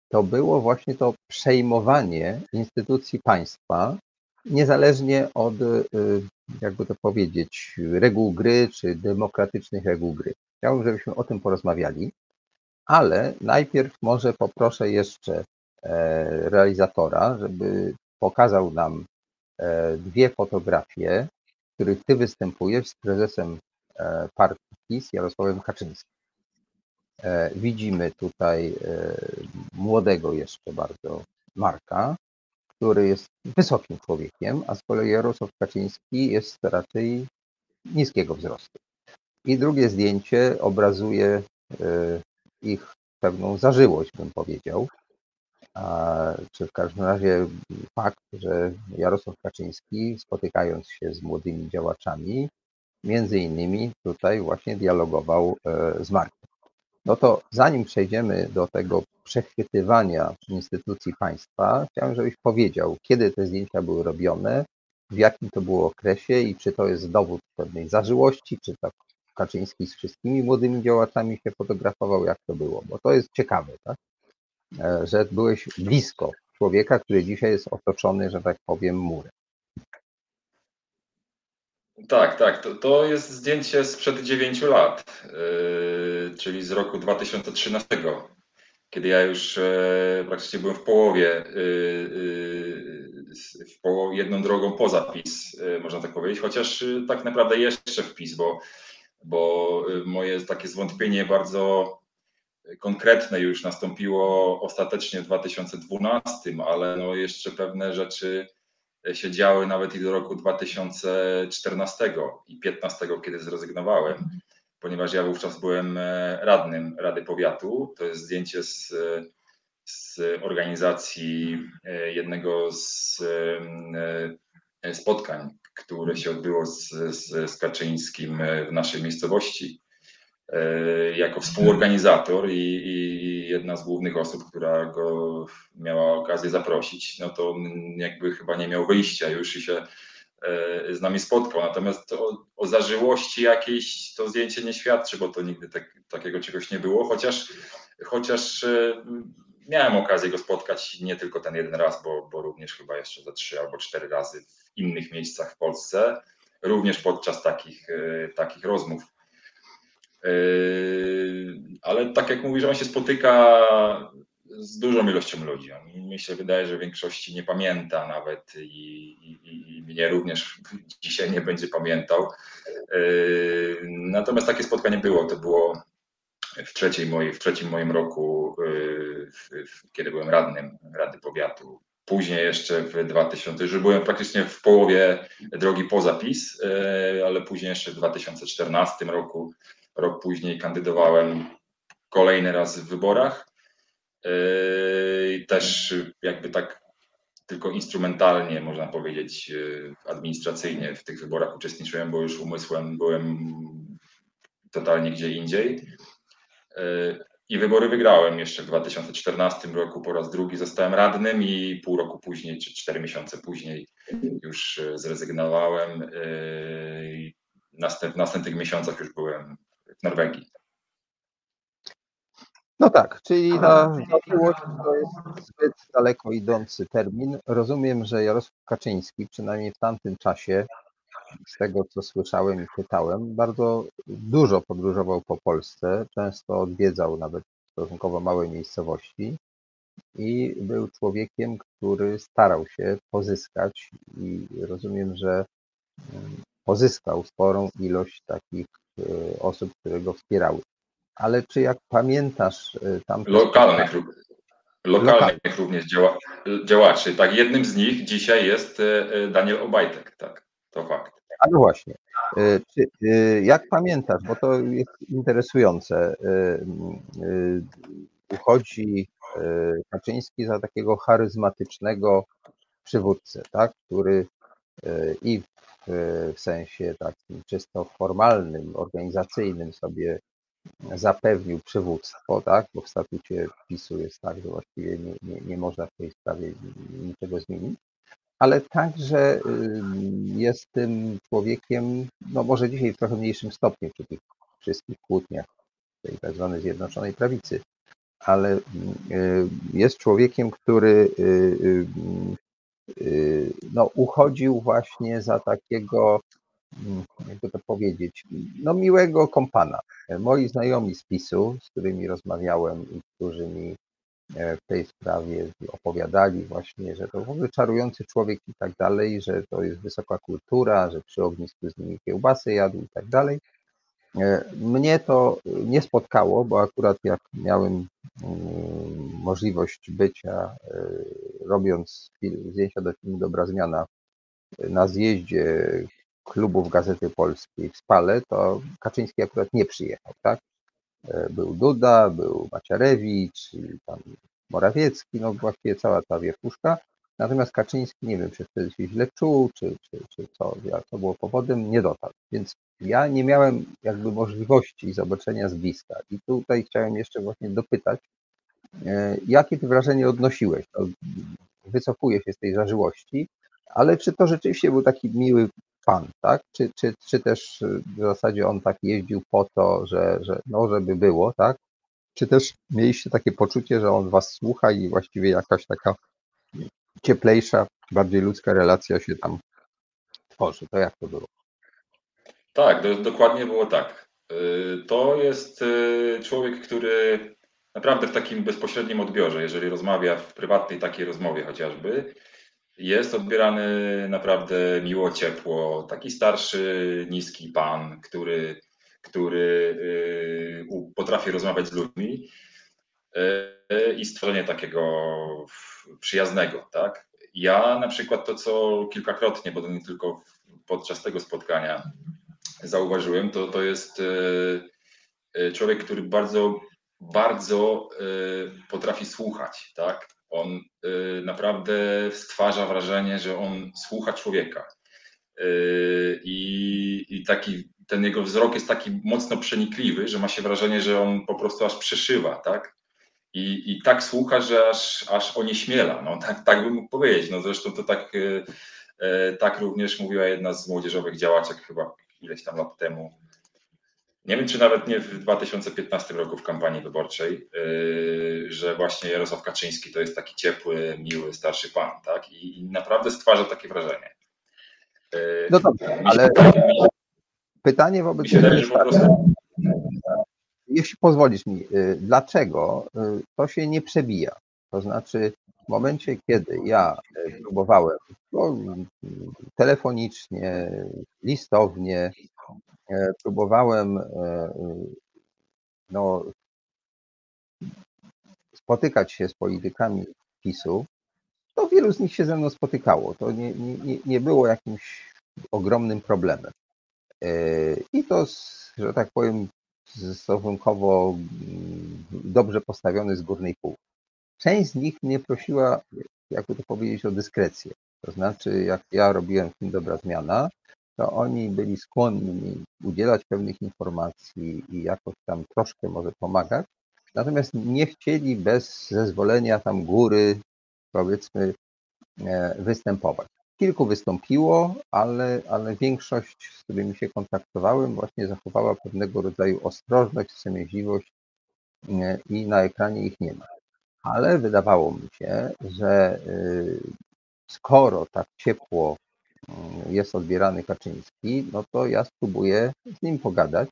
to było właśnie to przejmowanie instytucji państwa niezależnie od, y, jakby to powiedzieć, reguł gry czy demokratycznych reguł gry. Chciałbym, żebyśmy o tym porozmawiali, ale najpierw może poproszę jeszcze e, realizatora, żeby pokazał nam dwie fotografie, w których ty występujesz z prezesem e, partii PiS Jarosławem Kaczyńskim. Widzimy tutaj młodego jeszcze bardzo Marka, który jest wysokim człowiekiem, a z kolei Jarosław Kaczyński jest raczej niskiego wzrostu. I drugie zdjęcie obrazuje e, ich pewną zażyłość, bym powiedział. Czy w każdym razie fakt, że Jarosław Kaczyński, spotykając się z młodymi działaczami, między innymi tutaj właśnie dialogował e, z Markiem. No to zanim przejdziemy do tego przechwytywania instytucji państwa, chciałem, żebyś powiedział, kiedy te zdjęcia były robione, w jakim to było okresie i czy to jest dowód pewnej zażyłości, czy tak Kaczyński z wszystkimi młodymi działaczami się fotografował, jak to było, bo to jest ciekawe, tak? E, że byłeś blisko człowieka, który dzisiaj jest otoczony, że tak powiem, murem. Tak, tak. To, to jest zdjęcie sprzed 9 lat, yy, czyli z roku 2013, kiedy ja już yy, praktycznie byłem w połowie, yy, w połowie jedną drogą poza PiS, można tak powiedzieć, chociaż tak naprawdę jeszcze w PiS, bo, bo moje takie zwątpienie bardzo konkretne już nastąpiło ostatecznie w 2012, ale no jeszcze pewne rzeczy się działy nawet i do roku 2014 i 2015, kiedy zrezygnowałem, ponieważ ja wówczas byłem e, radnym Rady Powiatu. To jest zdjęcie z, z organizacji e, jednego z e, spotkań, które się odbyło z, z, z Kaczyńskim w naszej miejscowości. E, jako współorganizator i, i, jedna z głównych osób, która go miała okazję zaprosić, no to jakby chyba nie miał wyjścia już i się e, z nami spotkał. Natomiast o, o zażyłości jakiejś to zdjęcie nie świadczy, bo to nigdy tak, takiego czegoś nie było, chociaż, chociaż e, miałem okazję go spotkać nie tylko ten jeden raz, bo, bo również chyba jeszcze za trzy albo cztery razy w innych miejscach w Polsce, również podczas takich, takich rozmów. Yy, ale tak jak mówisz, on się spotyka z dużą ilością ludzi. Mi się wydaje, że w większości nie pamięta nawet i, i, i mnie również dzisiaj nie będzie pamiętał. Yy, natomiast takie spotkanie było. To było w, trzeciej mojej, w trzecim moim roku, yy, kiedy byłem radnym Rady Powiatu. Później jeszcze w 2000, już byłem praktycznie w połowie drogi poza PiS, ale później jeszcze w 2014 roku Rok później kandydowałem kolejny raz w wyborach. Yy, też jakby tak tylko instrumentalnie, można powiedzieć, yy, administracyjnie w tych wyborach uczestniczyłem, bo już umysłem byłem totalnie gdzie indziej. Yy, I wybory wygrałem jeszcze w 2014 roku po raz drugi zostałem radnym i pół roku później, czy cztery miesiące później już zrezygnowałem. W następnych miesiącach już byłem Norwegii. No tak, czyli ta zażyłość to jest zbyt daleko idący termin. Rozumiem, że Jarosław Kaczyński, przynajmniej w tamtym czasie, z tego co słyszałem i pytałem, bardzo dużo podróżował po Polsce, często odwiedzał nawet stosunkowo małe miejscowości i był człowiekiem, który starał się pozyskać i rozumiem, że mm, pozyskał sporą ilość takich osób, które go wspierały. Ale czy jak pamiętasz y, tam. Lokalnych, lokalnych również działa, działaczy. Tak, jednym z nich dzisiaj jest y, Daniel Obajtek, tak, to fakt. A no właśnie. Czy, jak pamiętasz, bo to jest interesujące, uchodzi Kaczyński za takiego charyzmatycznego przywódcę, tak, który i w sensie takim czysto formalnym, organizacyjnym sobie zapewnił przywództwo, tak? bo w statucie PiSu jest tak, że właściwie nie, nie, nie można w tej sprawie niczego zmienić, ale także jest tym człowiekiem, no może dzisiaj w trochę mniejszym stopniu przy tych wszystkich kłótniach tej tak zwanej Zjednoczonej Prawicy, ale jest człowiekiem, który Y, no, uchodził właśnie za takiego, mm, jakby to powiedzieć, no miłego kompana. Moi znajomi z PiSu, z którymi rozmawiałem i którzy mi e, w tej sprawie opowiadali właśnie, że to w ogóle czarujący człowiek i tak dalej, że to jest wysoka kultura, że przy ognisku z nimi kiełbasy jadł i tak dalej. E, mnie to nie spotkało, bo akurat jak miałem mm, możliwość bycia, e, robiąc zdjęcia do filmu Dobra Zmiana na zjeździe klubów Gazety Polskiej w Spale, to Kaczyński akurat nie przyjechał, tak? E, był Duda, był Maciarewicz, tam Morawiecki, no właściwie cała ta wierchuszka. Natomiast Kaczyński, nie wiem, czy wtedy się źle czuł, czy, czy, czy co, co było powodem, nie dotarł. Więc ja nie miałem jakby możliwości zobaczenia z bliska. I tutaj chciałem jeszcze właśnie dopytać, e, jakie ty wrażenie odnosiłeś? To wycofuję się z tej zażyłości, ale czy to rzeczywiście był taki miły pan, tak? Czy, czy, czy też w zasadzie on tak jeździł po to, że, że no, żeby było, tak? czy też mieliście takie poczucie, że on was słucha i właściwie jakaś taka cieplejsza, bardziej ludzka relacja się tam tworzy? To jak to było? Tak, do, dokładnie było tak. Y, to jest y, człowiek, który naprawdę w takim bezpośrednim odbiorze, jeżeli rozmawia w prywatnej takiej rozmowie chociażby, jest odbierany naprawdę miło, ciepło. Taki starszy, niski pan, który, który y, potrafi rozmawiać z ludźmi i stworzenie takiego przyjaznego, tak? Ja na przykład to, co kilkakrotnie, bo to nie tylko podczas tego spotkania zauważyłem, to, to jest e, e, człowiek, który bardzo, bardzo e, potrafi słuchać, tak? On naprawdę stwarza wrażenie, że on słucha człowieka. I, I taki, ten jego wzrok jest taki mocno przenikliwy, że ma się wrażenie, że on po prostu aż przeszywa, tak? I, i tak słucha, że aż, aż onieśmiela. No, tak, tak bym mógł powiedzieć. No, zresztą to tak, tak również mówiła jedna z młodzieżowych działaczek chyba ileś tam lat temu. Nie wiem, czy nawet nie w 2015 roku w kampanii wyborczej, yy, że właśnie Jarosław Kaczyński to jest taki ciepły, miły, starszy pan, tak? I, i naprawdę stwarza takie wrażenie. No dobrze, ale pytanie wobec tego jest prostu... jeśli pozwolisz mi, yy, dlaczego to się nie przebija? To znaczy, w momencie, kiedy ja próbowałem no, telefonicznie, listownie. Próbowałem no, spotykać się z politykami PiSu. To wielu z nich się ze mną spotykało. To nie, nie, nie było jakimś ogromnym problemem. I to, że tak powiem, stosunkowo mm, dobrze postawiony z górnej półki. Część z nich mnie prosiła, jakby to powiedzieć, o dyskrecję. To znaczy, jak ja robiłem film Dobra Zmiana, to oni byli skłonni udzielać pewnych informacji i jakoś tam troszkę może pomagać, natomiast nie chcieli bez zezwolenia tam góry, powiedzmy, e, występować. Kilku wystąpiło, ale, ale większość, z którymi się kontaktowałem, właśnie zachowała pewnego rodzaju ostrożność, wstrzemięźliwość i na ekranie ich nie ma. Ale wydawało mi się, że y, skoro tak ciepło mm, jest odbierany Kaczyński, no to ja spróbuję z nim pogadać,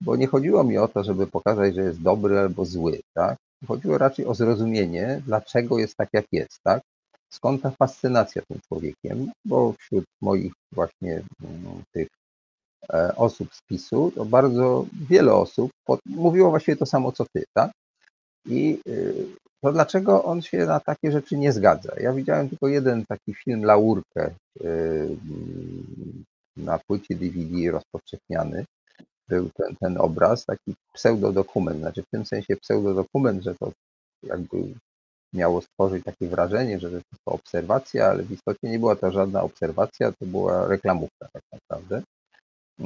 bo nie chodziło mi o to, żeby pokazać, że jest dobry albo zły, tak? Chodziło raczej o zrozumienie, dlaczego jest tak, jak jest, tak? Skąd ta fascynacja tym człowiekiem, bo wśród moich właśnie mm, tych e, osób z PiSu, to bardzo wiele osób mówiło właściwie to samo, co ty, tak? I y, to dlaczego on się na takie rzeczy nie zgadza? Ja widziałem tylko jeden taki film Laurkę y, na płycie DVD rozpowszechniany. Był ten, ten obraz, taki pseudodokument, znaczy w tym sensie pseudodokument, że to jakby miało stworzyć takie wrażenie, że to obserwacja, ale w istocie nie była to żadna obserwacja, to była reklamówka tak naprawdę,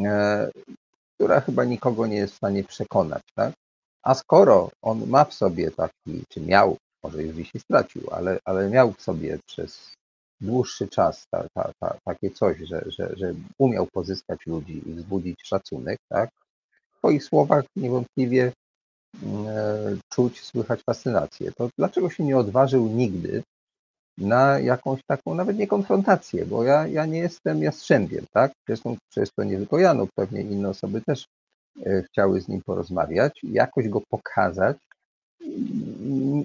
e, która chyba nikogo nie jest w stanie przekonać, tak? A skoro on ma w sobie taki, czy miał, może już dzisiaj stracił, ale, ale miał w sobie przez dłuższy czas ta, ta, ta, takie coś, że, że, że umiał pozyskać ludzi i wzbudzić szacunek, tak? W swoich słowach niewątpliwie czuć, słychać fascynację. To dlaczego się nie odważył nigdy na jakąś taką, nawet nie konfrontację, bo ja, ja nie jestem jastrzębiem, tak? Zresztą przez to nie tylko ja, no pewnie inne osoby też E, chciały z nim porozmawiać, jakoś go pokazać.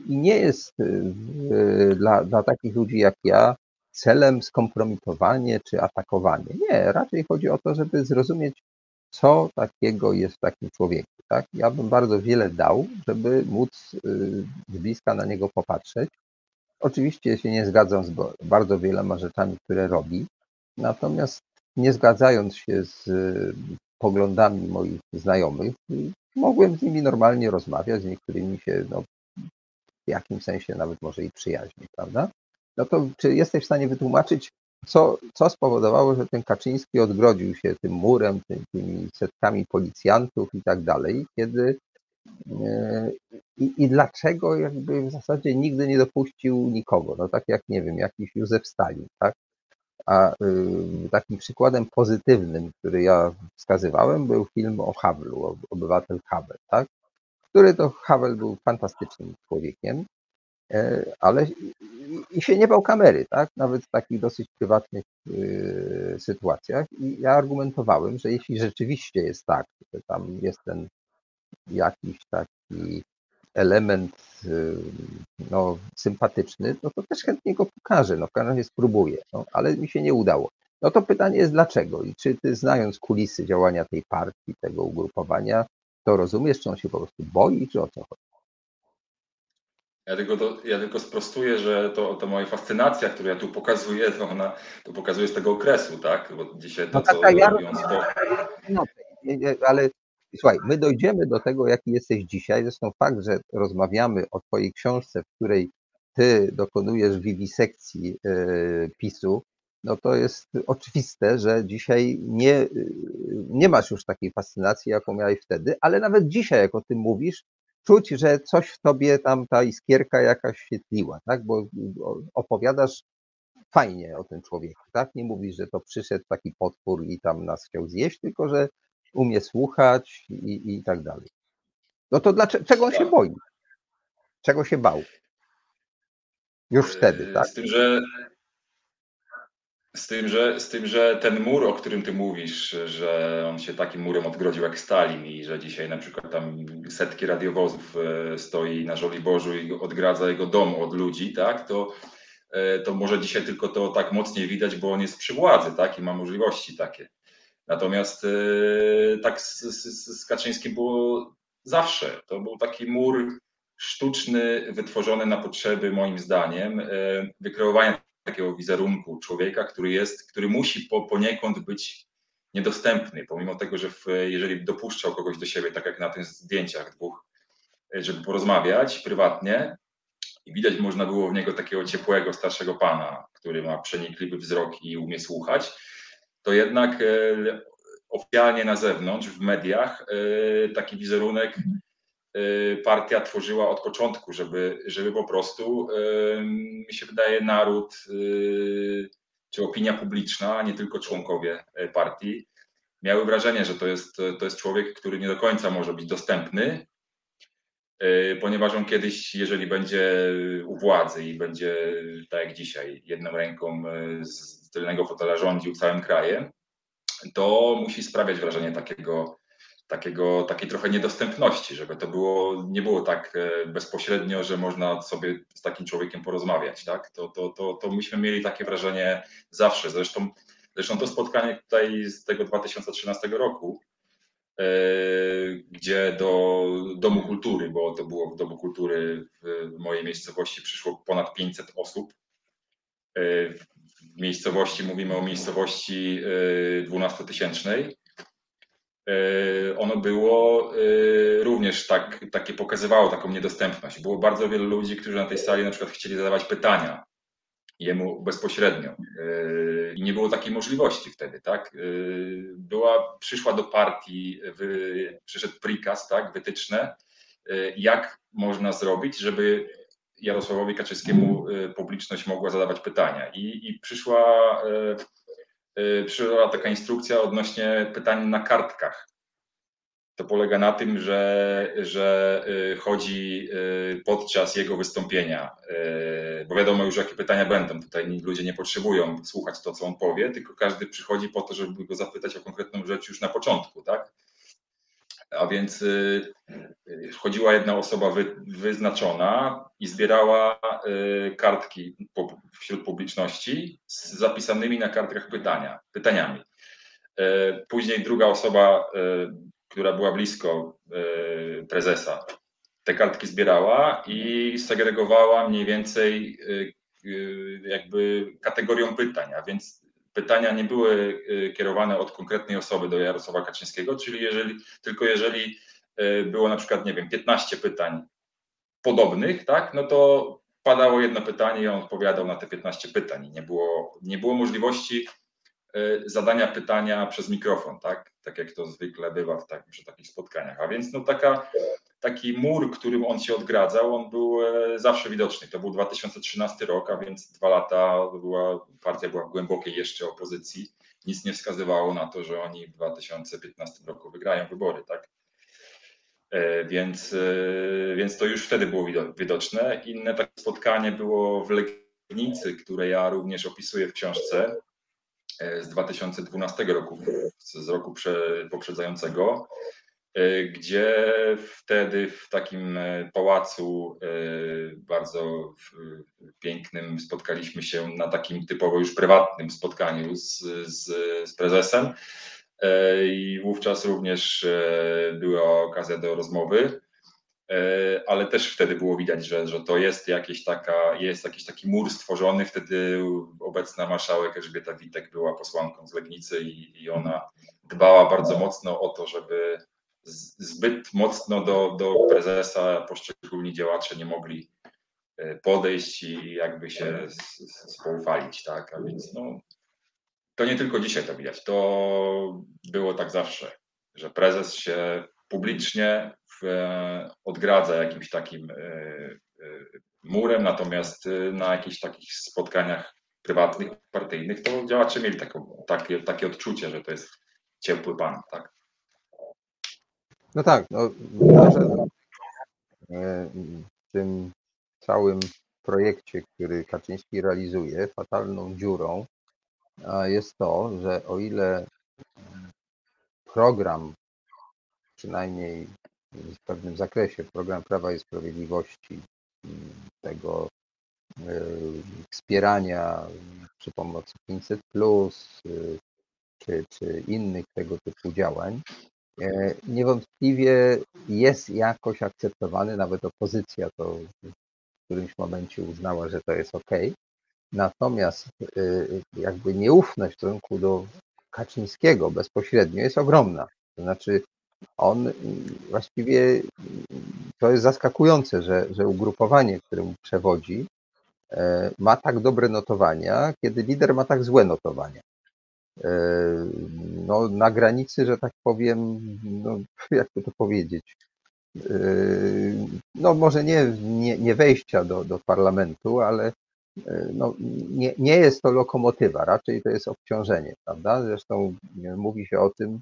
I nie jest e, dla, dla takich ludzi jak ja celem skompromitowanie czy atakowanie. Nie, raczej chodzi o to, żeby zrozumieć, co takiego jest w takim człowieku. Tak? Ja bym bardzo wiele dał, żeby móc e, z bliska na niego popatrzeć. Oczywiście się nie zgadzam z bardzo wieloma rzeczami, które robi, natomiast nie zgadzając się z poglądami moich znajomych, mogłem z nimi normalnie rozmawiać, z niektórymi się no, w jakimś sensie nawet może i przyjaźnić, prawda? No to czy jesteś w stanie wytłumaczyć, co, co spowodowało, że ten Kaczyński odgrodził się tym murem, tymi setkami policjantów i tak dalej, kiedy e, i, i dlaczego jakby w zasadzie nigdy nie dopuścił nikogo, no tak jak, nie wiem, jakiś Józef Stalin, tak? A y, takim przykładem pozytywnym, który ja wskazywałem, był film o Havlu, Obywatel Havel, tak? który to Havel był fantastycznym człowiekiem, ale i się nie bał kamery, tak? Nawet w takich dosyć prywatnych y, sytuacjach. I ja argumentowałem, że jeśli rzeczywiście jest tak, że tam jest ten jakiś taki element y, no, sympatyczny, no to też chętnie go pokażę, no w każdym razie spróbuję, no, ale mi się nie udało. No to pytanie jest dlaczego i czy ty znając kulisy działania tej partii, tego ugrupowania, to rozumiesz, czy on się po prostu boi, czy o co chodzi? Ja tylko, to, ja tylko sprostuję, że to, to moja fascynacja, którą ja tu pokazuję, to ona to pokazuje z tego okresu, tak? Bo dzisiaj to, no co tak, ja robią to... No, ale słuchaj, my dojdziemy do tego, jaki jesteś dzisiaj. Zresztą fakt, że rozmawiamy o twojej książce, w której ty dokonujesz wiwisekcji yy, PiSu, no to jest oczywiste, że dzisiaj nie, nie masz już takiej fascynacji, jaką miałeś wtedy, ale nawet dzisiaj, jak o tym mówisz, czuć, że coś w tobie tam ta iskierka jakaś świetliła, tak? Bo opowiadasz fajnie o tym człowieku, tak? Nie mówisz, że to przyszedł taki potwór i tam nas chciał zjeść, tylko że umie słuchać i, i tak dalej. No to dlaczego, czego on się tak. boi? Czego się bał? Już wtedy, tak? Z tym, że z tym, że, z tym, że ten mur, o którym ty mówisz, że on się takim murem odgrodził jak Stalin i że dzisiaj na przykład tam setki radiowozów e, stoi na Żoliborzu i odgradza jego dom od ludzi, tak, to, e, to może dzisiaj tylko to tak mocniej widać, bo on jest przy władzy, tak, i ma możliwości takie. Natomiast e, tak z, z, z Kaczyńskim było zawsze. To był taki mur sztuczny, wytworzony na potrzeby, moim zdaniem, wykreowania takiego wizerunku człowieka, który jest, który musi po, poniekąd być niedostępny, pomimo tego, że w, jeżeli dopuszczał kogoś do siebie, tak jak na tych zdjęciach dwóch, żeby porozmawiać prywatnie, i widać można było w niego takiego ciepłego, starszego pana, który ma przenikliwy wzrok i umie słuchać, to jednak e, oficjalnie na zewnątrz, w mediach, e, taki wizerunek partia tworzyła od początku, żeby, żeby po prostu, mi się wydaje, naród y, czy opinia publiczna, nie tylko członkowie partii, miały wrażenie, że to jest, to jest człowiek, który nie do końca może być dostępny, ponieważ on kiedyś, jeżeli będzie u władzy i będzie, tak jak dzisiaj, jedną ręką z tylnego fotela rządził całym krajem, to musi sprawiać wrażenie takiego takiego, takiej trochę niedostępności, żeby to było, nie było tak e, bezpośrednio, że można sobie z takim człowiekiem porozmawiać. Tak? To, to, to, to myśmy mieli takie wrażenie zawsze. Zresztą, zresztą to spotkanie tutaj z tego 2013 roku, e, gdzie do Domu Kultury, bo to było w Domu Kultury w mojej miejscowości przyszło ponad 500 osób. E, w miejscowości, mówimy o miejscowości 12-tysięcznej, E, ono było e, również tak, takie pokazywało taką niedostępność. Było bardzo wielu ludzi, którzy na tej sali na przykład chcieli zadawać pytania jemu bezpośrednio e, i nie było takiej możliwości wtedy, tak? Była, przyszła do partii, wy, przyszedł prikaz, tak, wytyczne, jak można zrobić, żeby Jarosławowi Kaczyńskiemu publiczność mogła zadawać pytania i, i przyszła przyszła taka instrukcja odnośnie pytań na kartkach. To polega na tym, że, że y, chodzi y, podczas jego wystąpienia, bo wiadomo już, jakie pytania będą. Tutaj ludzie nie potrzebują słuchać to, co on powie, tylko każdy przychodzi po to, żeby go zapytać o konkretną rzecz już na początku, tak? A więc y, y, wchodziła jedna osoba wy, wyznaczona i zbierała y, kartki wśród publiczności z zapisanymi na kartkach pytania, pytaniami. Później druga osoba, która była blisko prezesa, te kartki zbierała i segregowała mniej więcej jakby kategorią pytań, a więc pytania nie były y, kierowane od konkretnej osoby do Jarosława Kaczyńskiego, czyli jeżeli, tylko jeżeli y, było na przykład, nie wiem, 15 pytań podobnych, tak, no to padało jedno pytanie i on odpowiadał na te 15 pytań. Nie było, nie było możliwości y, zadania pytania przez mikrofon, tak, tak jak to zwykle bywa w tak, przy takich spotkaniach. A więc no taka taki mur, którym on się odgradzał, on był e, zawsze widoczny. To był 2013 rok, a więc dwa lata była, partia była w głębokiej jeszcze opozycji. Nic nie wskazywało na to, że oni w 2015 roku wygrają wybory, tak? Więc, więc to już wtedy było widoczne. Inne takie spotkanie było w Legnicy, które ja również opisuję w książce z 2012 roku, z roku poprzedzającego. E, gdzie wtedy w takim e, pałacu e, bardzo pięknym spotkaliśmy się na takim typowo już prywatnym spotkaniu z, z, z prezesem. I wówczas również była okazja do rozmowy, ale też wtedy było widać, że, że to jest, jakieś taka, jest jakiś taki mur stworzony. Wtedy obecna marszałek Elżbieta Witek była posłanką z Legnicy i, i ona dbała bardzo mocno o to, żeby zbyt mocno do, do prezesa poszczególni działacze nie mogli e, podejść i jakby się spoufalić, tak? A więc no, to nie tylko dzisiaj to widać, to było tak zawsze, że prezes się publicznie w, odgradza jakimś takim e, e, murem, natomiast na jakichś takich spotkaniach prywatnych, partyjnych, to działacze mieli taką, takie, takie odczucie, że to jest ciepły pan, tak? No tak, no, e, w tym całym projekcie, który Kaczyński realizuje, fatalną dziurą jest to, że o ile program, przynajmniej w pewnym zakresie, program Prawa i Sprawiedliwości, tego e, wspierania przy pomocy 500, czy, czy innych tego typu działań, E, niewątpliwie jest jakoś akceptowany, nawet opozycja to w którymś momencie uznała, że to jest ok. Natomiast e, jakby nieufność w stosunku do Kaczyńskiego bezpośrednio jest ogromna. To znaczy, on właściwie to jest zaskakujące, że, że ugrupowanie, któremu przewodzi, e, ma tak dobre notowania, kiedy lider ma tak złe notowania. E, no, na granicy, że tak powiem, no, jak to powiedzieć, e, no może nie, nie, nie wejścia do, do parlamentu, ale e, no, nie, nie jest to lokomotywa, raczej to jest obciążenie, prawda? Zresztą mówi się o tym,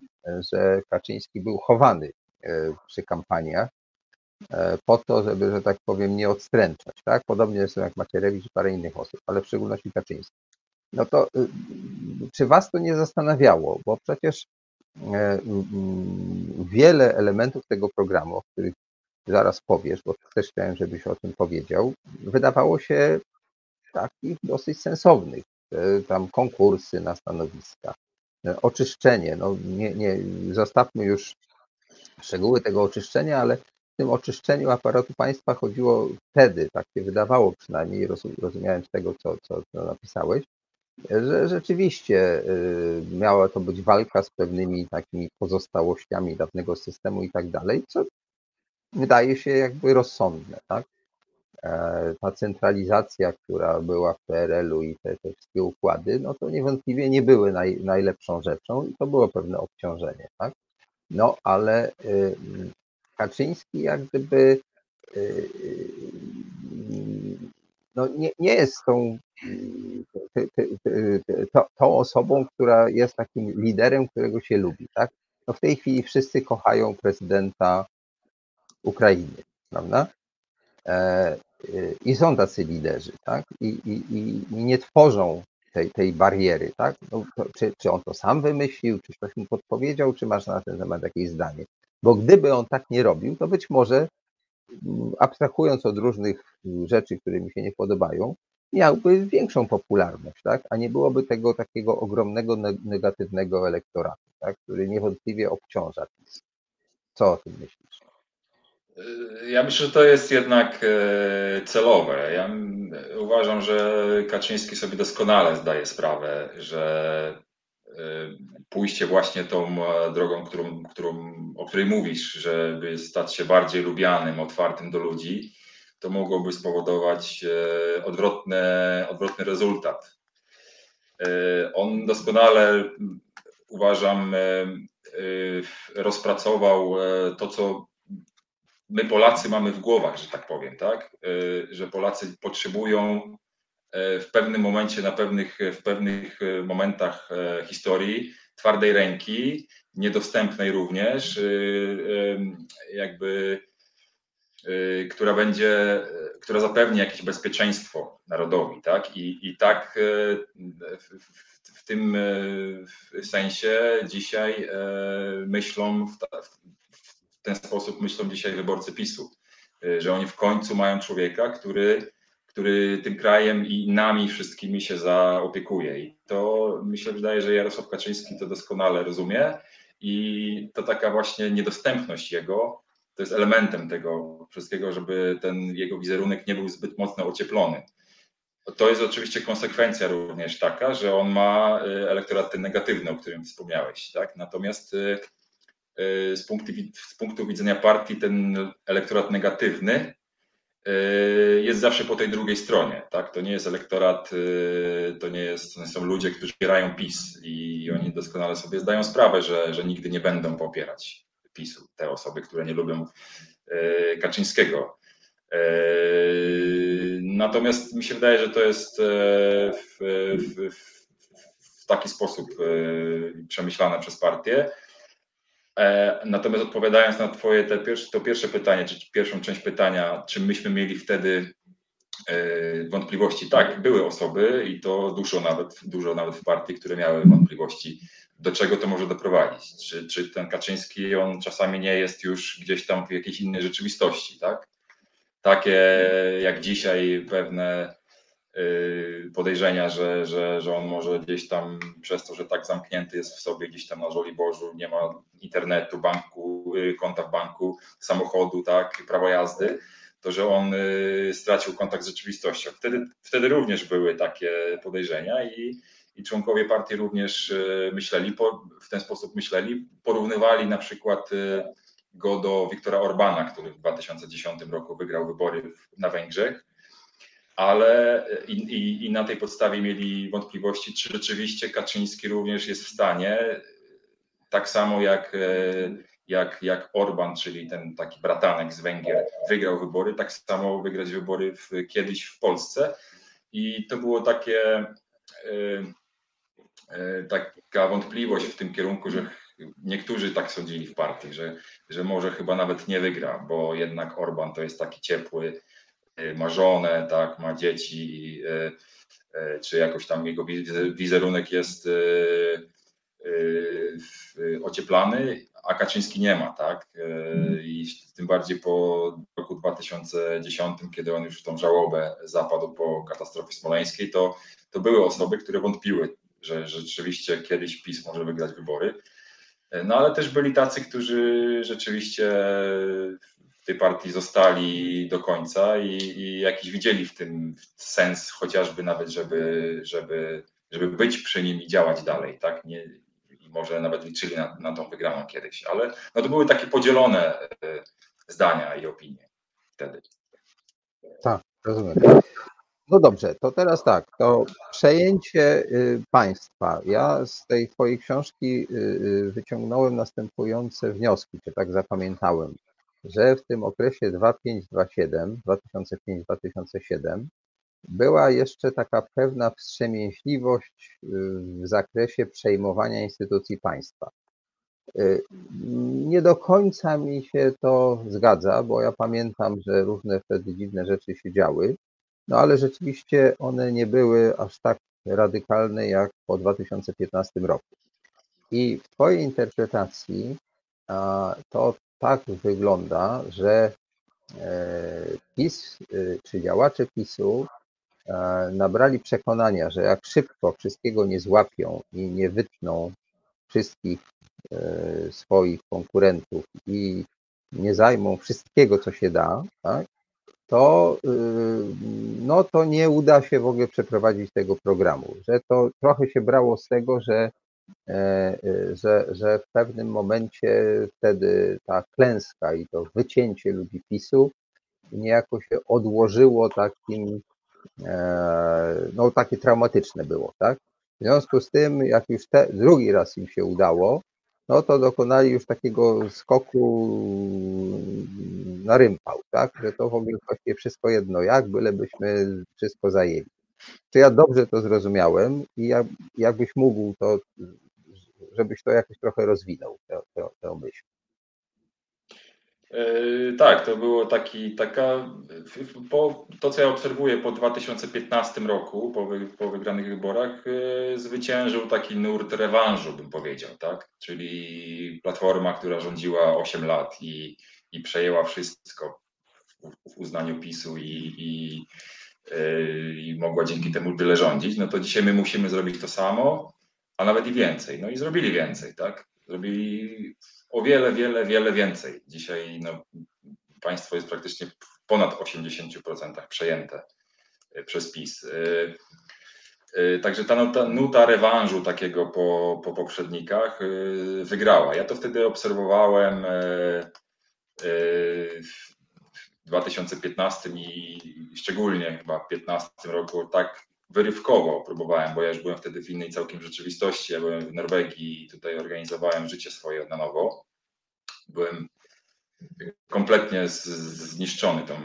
że Kaczyński był chowany przy kampaniach po to, żeby, że tak powiem, nie odstręczać, tak? Podobnie zresztą jak Macierewicz i parę innych osób, ale w szczególności Kaczyński no to y, czy Was to nie zastanawiało? Bo przecież e, wiele elementów tego programu, o których zaraz powiesz, bo też chciałem, żebyś o tym powiedział, wydawało się takich dosyć sensownych. Tam konkursy na stanowiska, e, oczyszczenie. No nie, nie, zostawmy już szczegóły tego oczyszczenia, ale w tym oczyszczeniu aparatu państwa chodziło wtedy, tak się wydawało przynajmniej, rozumiałem z tego, co, co, co napisałeś, że rzeczywiście y, miała to być walka z pewnymi takimi pozostałościami dawnego systemu i tak dalej, co wydaje się jakby rozsądne, tak? E, ta centralizacja, która była w PRL-u i te, te wszystkie układy, no to niewątpliwie nie były naj, najlepszą rzeczą i to było pewne obciążenie, tak? No ale y, Kaczyński jak gdyby y, no nie, nie jest tą, tą osobą, która jest takim liderem, którego się lubi, tak? No w tej chwili wszyscy kochają prezydenta Ukrainy, prawda? E, I są tacy liderzy, tak? I, i, i nie tworzą tej, tej bariery, tak? No, to, czy, czy on to sam wymyślił, czy ktoś mu podpowiedział, czy masz na ten temat jakieś zdanie? Bo gdyby on tak nie robił, to być może abstrahując od różnych rzeczy, które mi się nie podobają, miałby większą popularność, tak? a nie byłoby tego takiego ogromnego negatywnego elektoratu, tak? który niewątpliwie obciąża PiS. Co o tym myślisz? Ja myślę, że to jest jednak e, celowe. Ja uważam, że Kaczyński sobie doskonale zdaje sprawę, że pójście właśnie tą e, drogą, którą, którą, o której mówisz, żeby stać się bardziej lubianym, otwartym do ludzi, to mogłoby spowodować e, odwrotny, odwrotny rezultat. E, on doskonale, uważam, rozpracował to, co my Polacy mamy w głowach, że tak powiem, tak? Że Polacy potrzebują w pewnym momencie, na pewnych, w pewnych momentach historii twardej ręki, niedostępnej również, jakby która będzie, która zapewni jakieś bezpieczeństwo narodowi, tak? I, i tak w, w tym sensie dzisiaj myślą w, ta, w ten sposób myślą dzisiaj wyborcy PiSu, że oni w końcu mają człowieka, który który tym krajem i nami wszystkimi się zaopiekuje. I to mi się wydaje, że Jarosław Kaczyński to doskonale rozumie i to taka właśnie niedostępność jego to jest elementem tego wszystkiego, żeby ten jego wizerunek nie był zbyt mocno ocieplony. To jest oczywiście konsekwencja również taka, że on ma y, elektorat negatywny, o którym wspomniałeś. Tak? Natomiast y, y, z punktu, z punktu widzenia partii ten elektorat negatywny jest zawsze po tej drugiej stronie. Tak? To nie jest elektorat, yy, to nie jest, to są ludzie, którzy popierają PiS i oni doskonale sobie zdają sprawę, że, że nigdy nie będą popierać PiSu. Te osoby, które nie lubią yy, Kaczyńskiego. Natomiast mi się wydaje, że to jest w, w, w taki sposób przemyślane przez partię. E, natomiast odpowiadając na Twoje te pierwsze, to pierwsze pytanie, czy pierwszą część pytania, czy myśmy mieli wtedy e, wątpliwości? Tak, były osoby i to dużo nawet, dużo nawet w partii, które miały wątpliwości, do czego to może doprowadzić. Czy, czy ten Kaczyński, on czasami nie jest już gdzieś tam w jakiejś innej rzeczywistości, tak? Takie jak dzisiaj pewne podejrzenia, że, że, że on może gdzieś tam przez to, że tak zamknięty jest w sobie gdzieś tam na Bożu, nie ma internetu, banku, y, konta w banku, samochodu, tak, prawa jazdy, to że on y, stracił kontakt z rzeczywistością. Wtedy, wtedy również były takie podejrzenia i, i członkowie partii również myśleli, w ten sposób myśleli, porównywali na przykład go do Wiktora Orbana, który w 2010 roku wygrał wybory na Węgrzech ale i, i, i, na tej podstawie mieli wątpliwości, czy rzeczywiście Kaczyński również jest w stanie, tak samo jak, e, jak, jak Orban, czyli ten taki bratanek z Węgier, wygrał wybory, tak samo wygrać wybory w, kiedyś w Polsce. I to było takie, e, e, taka wątpliwość w tym kierunku, że niektórzy tak sądzili w partii, że, że może chyba nawet nie wygra, bo jednak Orban to jest taki ciepły, ma żonę, tak, ma dzieci, y, y, czy jakoś tam jego wizerunek jest ocieplany, a Kaczyński nie ma, tak? I tym bardziej po roku 2010, kiedy on już w tą żałobę zapadł po katastrofie smoleńskiej, to, to były osoby, które wątpiły, że, że rzeczywiście kiedyś PiS może wygrać wybory. No ale też byli tacy, którzy rzeczywiście tej partii zostali do końca i, i jakiś widzieli w tym sens, chociażby nawet, żeby, żeby, żeby być przy nim i działać dalej, tak? Nie, I może nawet liczyli na, na tą wygraną kiedyś, ale no to były takie podzielone e, zdania i opinie wtedy. Tak, rozumiem. No dobrze, to teraz tak, to przejęcie y, państwa. Ja z tej twojej książki y, y, wyciągnąłem następujące wnioski, czy tak zapamiętałem że w tym okresie 2527, 2005-2007 była jeszcze taka pewna wstrzemięźliwość y, w zakresie przejmowania instytucji państwa. Y, nie do końca mi się to zgadza, bo ja pamiętam, że różne wtedy dziwne rzeczy się działy, no ale rzeczywiście one nie były aż tak radykalne jak po 2015 roku. I w Twojej interpretacji to tak wygląda, że e, PiS e, czy działacze PiSu e, nabrali przekonania, że jak szybko wszystkiego nie złapią i nie wytną wszystkich swoich konkurentów i nie zajmą wszystkiego, co się da, tak, to, no to nie uda się w ogóle przeprowadzić tego programu. Że to trochę się brało z tego, że że, że w pewnym momencie wtedy ta klęska i to wycięcie ludzi PiSu niejako się odłożyło takim, e, no takie traumatyczne było, tak? W związku z tym, jak już te, drugi raz im się udało, no to dokonali już takiego skoku na rympał, tak? Że to w ogóle właściwie wszystko jedno jak, bylebyśmy wszystko zajęli. Czy ja dobrze to zrozumiałem i jak, jakbyś mógł to żebyś to jakoś trochę rozwinął, tę, myśl. Yy, tak, to było taki, taka, po, to co ja obserwuję po 2015 roku, po, wy, po wygranych wyborach, yy, zwyciężył taki nurt rewanżu, bym powiedział, tak? Czyli platforma, która rządziła 8 lat i, i przejęła wszystko w, w uznaniu PiSu i, i, i mogła dzięki temu tyle rządzić, no to dzisiaj my musimy zrobić to samo, a nawet i więcej. No i zrobili więcej, tak? Zrobili o wiele, wiele, wiele więcej. Dzisiaj no, państwo jest praktycznie w ponad 80% przejęte e, przez PiS. E, także ta nuta, nuta rewanżu takiego po, po poprzednikach wygrała. Ja to wtedy obserwowałem 2015 i szczególnie chyba w 2015 roku tak wyrywkowo próbowałem, bo ja już byłem wtedy w innej całkiem rzeczywistości. Ja byłem w Norwegii i tutaj organizowałem życie swoje na nowo. Byłem kompletnie zniszczony tą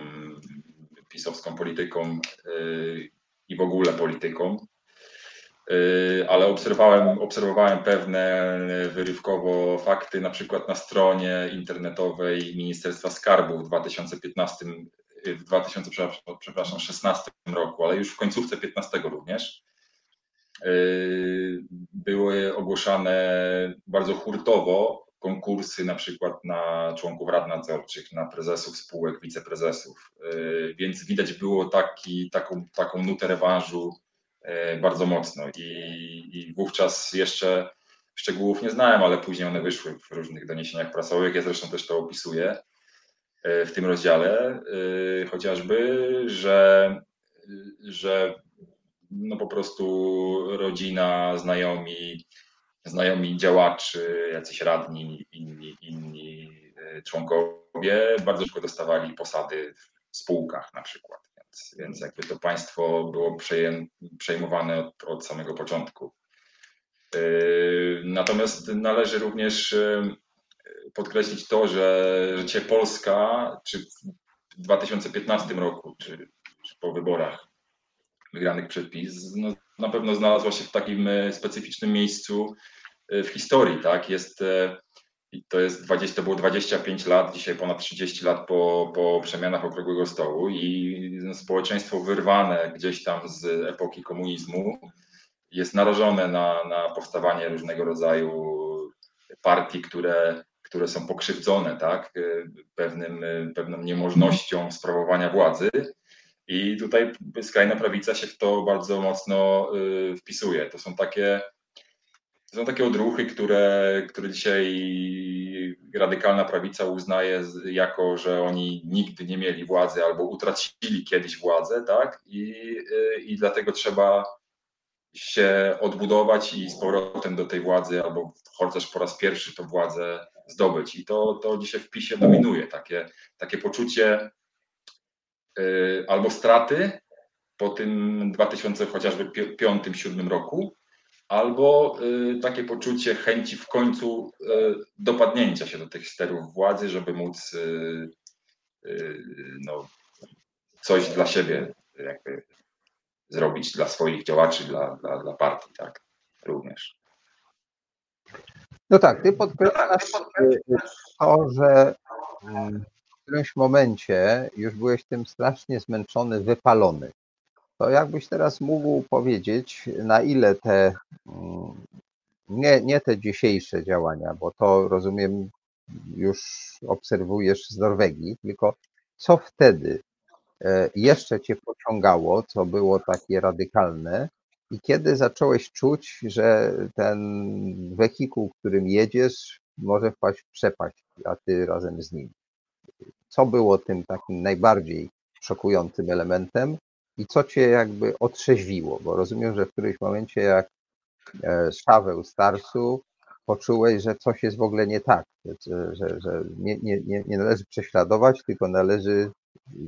pisowską polityką yy, i w ogóle polityką. Yy, ale obserwowałem, obserwowałem pewne wyrywkowo fakty, na przykład na stronie internetowej Ministerstwa Skarbu w 2015 w 2016 roku, ale już w końcówce 15 również, yy, były ogłoszane bardzo hurtowo konkursy na przykład na członków rad nadzorczych, na prezesów spółek, wiceprezesów, więc widać było taki, taką, taką nutę rewanżu bardzo mocno I, i wówczas jeszcze szczegółów nie znałem, ale później one wyszły w różnych doniesieniach prasowych, ja zresztą też to opisuję w tym rozdziale, y, chociażby, że, że no po prostu rodzina, znajomi, znajomi działaczy, jacyś radni, inni, inni członkowie bardzo szybko dostawali posady w spółkach na przykład. Więc, jakby to państwo było przejmowane od, od samego początku. Y, natomiast należy również podkreślić to, że, że Polska, czy w 2015 roku, czy, czy po wyborach wygranych przez PiS, no, na pewno znalazła się w takim e, specyficznym miejscu e, w historii, tak? Jest, e, to jest 20, to było 25 lat, dzisiaj ponad 30 lat po, po przemianach Okrągłego Stołu i społeczeństwo wyrwane gdzieś tam z epoki komunizmu jest narażone na, na powstawanie różnego rodzaju partii, które które są pokrzywdzone tak, pewnym, pewną niemożnością sprawowania władzy. I tutaj skrajna prawica się w to bardzo mocno y, wpisuje. To są takie, są takie odruchy, które, które dzisiaj radykalna prawica uznaje jako, że oni nigdy nie mieli władzy albo utracili kiedyś władzę, tak? I, i dlatego trzeba się odbudować i z powrotem do tej władzy, albo chociaż po raz pierwszy tą władzę zdobyć. I to, to dzisiaj w PiSie dominuje takie, takie poczucie yy, albo straty po tym 2000 chociażby 2005-2007 roku, albo yy, takie poczucie chęci w końcu yy, dopadnięcia się do tych sterów władzy, żeby móc y, y, no, coś dla siebie jakby zrobić, dla swoich działaczy, dla, dla, dla partii, tak, również. No tak, ty podkreślasz to, że w którymś momencie już byłeś tym strasznie zmęczony, wypalony. To jakbyś teraz mógł powiedzieć, na ile te, mm, nie, nie te dzisiejsze działania, bo to rozumiem już obserwujesz z Norwegii, tylko co wtedy e, jeszcze cię pociągało, co było takie radykalne, i kiedy zacząłeś czuć, że ten wehikuł, którym jedziesz, może wpaść w przepaść, a ty razem z nim? Co było tym takim najbardziej szokującym elementem i co cię jakby otrzeźwiło? Bo rozumiem, że w którymś momencie, jak e, Szaweł Starsu, poczułeś, że coś jest w ogóle nie tak, że, że, że nie, nie, nie należy prześladować, tylko należy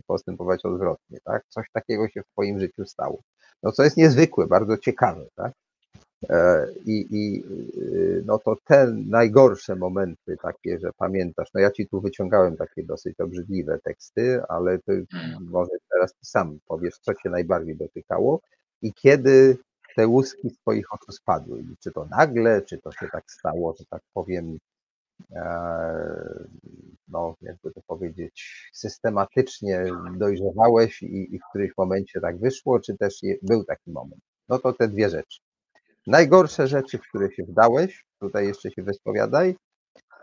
postępować odwrotnie. Tak? Coś takiego się w Twoim życiu stało no co jest niezwykłe, bardzo ciekawe, tak? E, I, I no to te najgorsze momenty takie, że pamiętasz, no ja ci tu wyciągałem takie dosyć obrzydliwe teksty, ale ty może teraz ty sam powiesz, co cię najbardziej dotykało i kiedy te łuski z Twoich oczu spadły? Czy to nagle, czy to się tak stało, że tak powiem, e, no jakby to powiedzieć, systematycznie dojrzewałeś i, i w którymś momencie tak wyszło, czy też był taki moment? No to te dwie rzeczy. Najgorsze rzeczy, w które się wdałeś, tutaj jeszcze się wyspowiadaj,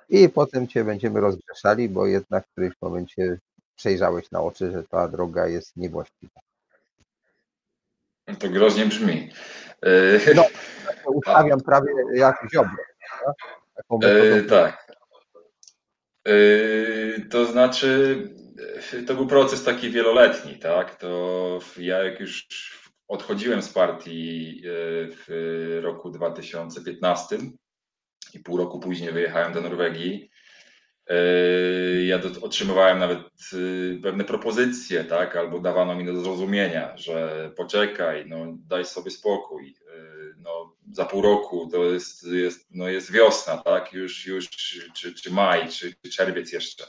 i potem Cię będziemy rozgrzeszali, bo jednak w którymś momencie przejrzałeś na oczy, że ta droga jest niewłaściwa. To groźnie brzmi. No, ustawiam prawie jak ziobro. Tak? E, tak. E, to znaczy, to był proces taki wieloletni, tak? To ja jak już odchodziłem z partii e, w roku 2015 i pół roku później wyjechałem do Norwegii, Yy, ja otrzymywałem nawet yy, pewne propozycje, tak, albo dawano mi do zrozumienia, że poczekaj, no daj sobie spokój, no za pół roku to jest, jest, no jest wiosna, tak, już, już czy, czy maj, czy, czy czerwiec jeszcze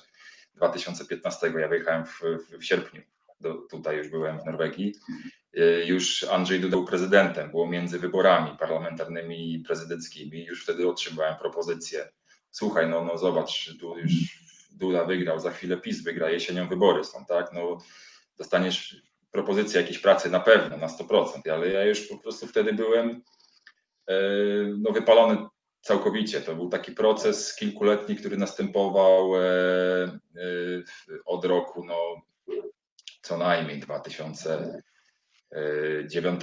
2015, ja wyjechałem w, w sierpniu, do, tutaj już byłem w Norwegii, już Andrzej Duda był prezydentem, było między wyborami parlamentarnymi i prezydenckimi, już wtedy otrzymywałem propozycję. Słuchaj, no, no zobacz, tu już Duda wygrał, za chwilę PiS wygra, jesienią wybory są, tak, no dostaniesz propozycję jakiejś pracy na pewno, na 100%, ale ja już po prostu wtedy byłem e, no, wypalony całkowicie. To był taki proces kilkuletni, który następował e, e, od roku no, co najmniej 2009,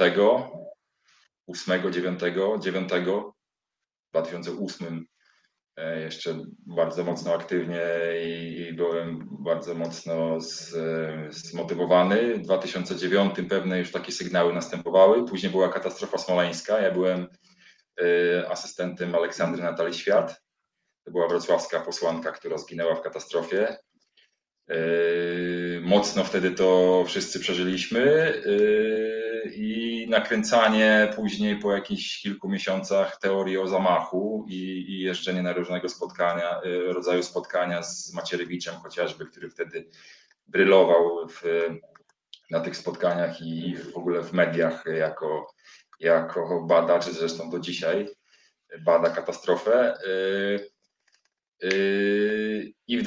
8, 9, 9, 2008 E, jeszcze bardzo mocno aktywnie i, byłem bardzo mocno z, zmotywowany. W 2009 pewne już takie sygnały następowały. Później była katastrofa smoleńska. Ja byłem e, asystentem Aleksandry Natalii Świat. To była wrocławska posłanka, która zginęła w katastrofie. E, mocno wtedy to wszyscy przeżyliśmy i nakręcanie później po jakichś kilku miesiącach teorii o zamachu i, i jeżdżenie na różnego spotkania, y, rodzaju spotkania z Macierewiczem chociażby, który wtedy brylował w, na tych spotkaniach i w ogóle w mediach jako, jako badacz, zresztą do dzisiaj bada katastrofę. I w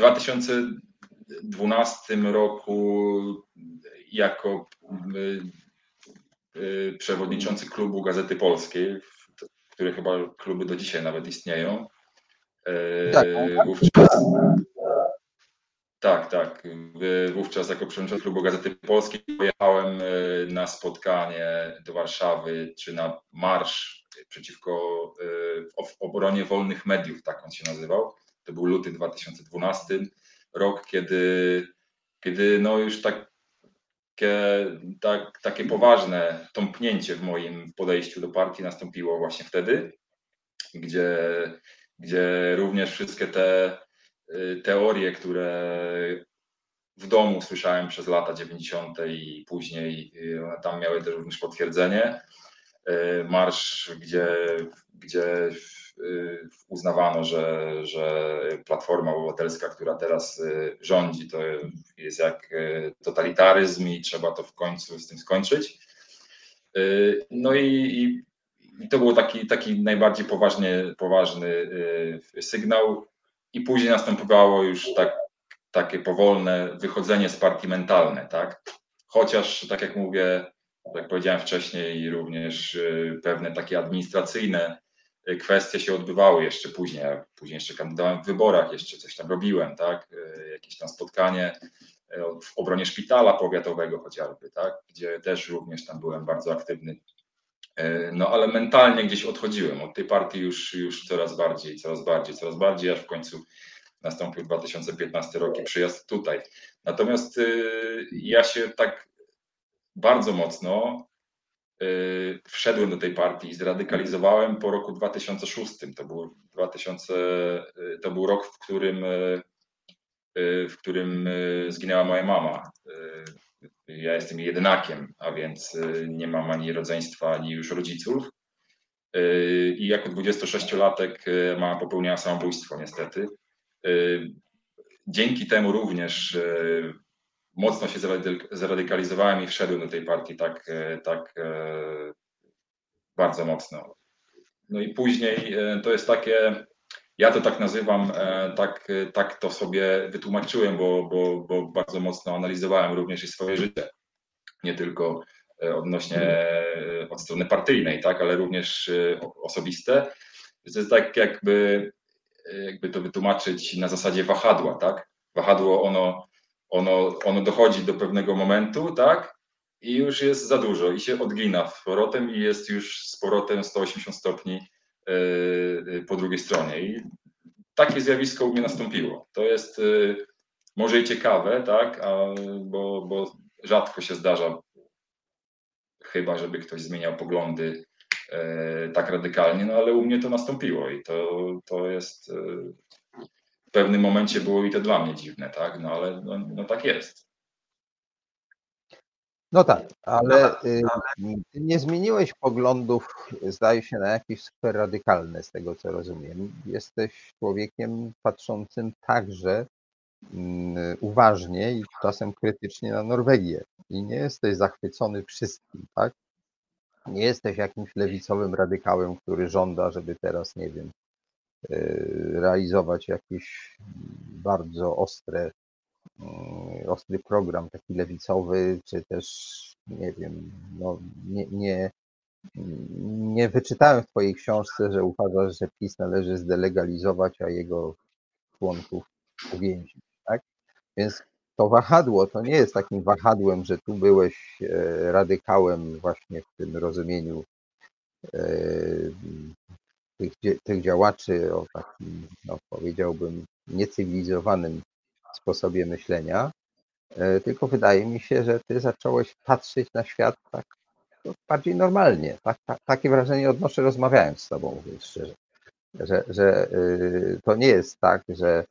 2012 roku jako Y, przewodniczący klubu Gazety Polskiej, które chyba kluby do dzisiaj nawet istnieją. Y, tak, tak. Wówczas, tak, tak. Wówczas jako przewodniczący klubu Gazety Polskiej pojechałem y, na spotkanie do Warszawy, czy na marsz przeciwko w obronie wolnych mediów, tak on się nazywał. To był luty 2012 rok, kiedy, kiedy no już tak takie, tak, takie poważne tąpnięcie w moim podejściu do partii nastąpiło właśnie wtedy, gdzie, gdzie również wszystkie te y, teorie, które w domu słyszałem przez lata 90. i później y, one tam miały też również potwierdzenie. Y, marsz, gdzie, gdzie uznawano, że, że Platforma Obywatelska, która teraz y, rządzi, to jest jak y, totalitaryzm i trzeba to w końcu z tym skończyć. No i, i to był taki, taki najbardziej poważnie, poważny sygnał i później następowało już tak, takie powolne wychodzenie z partii mentalne, tak? Chociaż, tak jak mówię, jak powiedziałem wcześniej, również pewne takie administracyjne Y, kwestie się odbywały jeszcze później. Później jeszcze kandydowałem w wyborach, jeszcze coś tam robiłem, tak? Y, jakieś tam spotkanie y, w obronie szpitala powiatowego chociażby, tak? Gdzie też również tam byłem bardzo aktywny. No ale mentalnie gdzieś odchodziłem od tej partii już, już coraz bardziej, coraz bardziej, coraz bardziej, aż w końcu nastąpił 2015 rok i przyjazd tutaj. Natomiast ja się tak bardzo mocno Y, wszedłem do tej partii i zradykalizowałem po roku 2006. To był, 2000, y, to był rok, w którym, y, w którym zginęła moja mama. Ja jestem jedynakiem, a więc nie mam ani rodzeństwa, ani już rodziców. I jako 26-latek mama popełniała samobójstwo, niestety. Dzięki temu również mocno się zradykalizowałem i wszedłem do tej partii tak, e, tak, e, bardzo mocno. No i później to jest takie, ja to tak nazywam, tak, tak to sobie wytłumaczyłem, bo, bo, bo bardzo mocno analizowałem również i swoje życie. Nie tylko odnośnie od strony partyjnej, tak, ale również osobiste. To jest tak jakby, jakby to wytłumaczyć na zasadzie wahadła, tak? Wahadło ono, ono, ono dochodzi do pewnego momentu, tak? I już jest za dużo i się odgina z powrotem i jest już z powrotem 180 stopni e, e, po drugiej stronie. I takie zjawisko u mnie nastąpiło. To jest e, może i ciekawe, tak? A, bo, bo rzadko się zdarza, chyba żeby ktoś zmieniał poglądy tak radykalnie, no ale u mnie to nastąpiło i to, to jest w pewnym momencie było i to dla mnie dziwne, tak? No ale no, no tak jest. No tak, ale y, nie zmieniłeś poglądów, zdaje się, na jakieś super radykalne, z tego co rozumiem. Jesteś człowiekiem patrzącym także mm, uważnie i czasem krytycznie na Norwegię. I nie jesteś zachwycony wszystkim, tak? Nie jesteś jakimś lewicowym radykałem, który żąda, żeby teraz, nie wiem, realizować jakieś bardzo ostre Mm, ostry program taki lewicowy, czy też nie wiem, no nie, nie, nie wyczytałem w Twojej książce, że uważasz, że PiS należy zdelegalizować, a jego członków uwięzić, tak? Więc to wahadło to nie jest takim wahadłem, że tu byłeś e, radykałem właśnie w tym rozumieniu e, tych, tych działaczy o takim, no powiedziałbym, niecywilizowanym sposobie myślenia, e, tylko wydaje mi się, że ty zacząłeś patrzeć na świat tak no, bardziej normalnie. Tak, tak, takie wrażenie odnoszę rozmawiając z tobą, mówiąc szczerze. Że, że y, to nie jest tak, że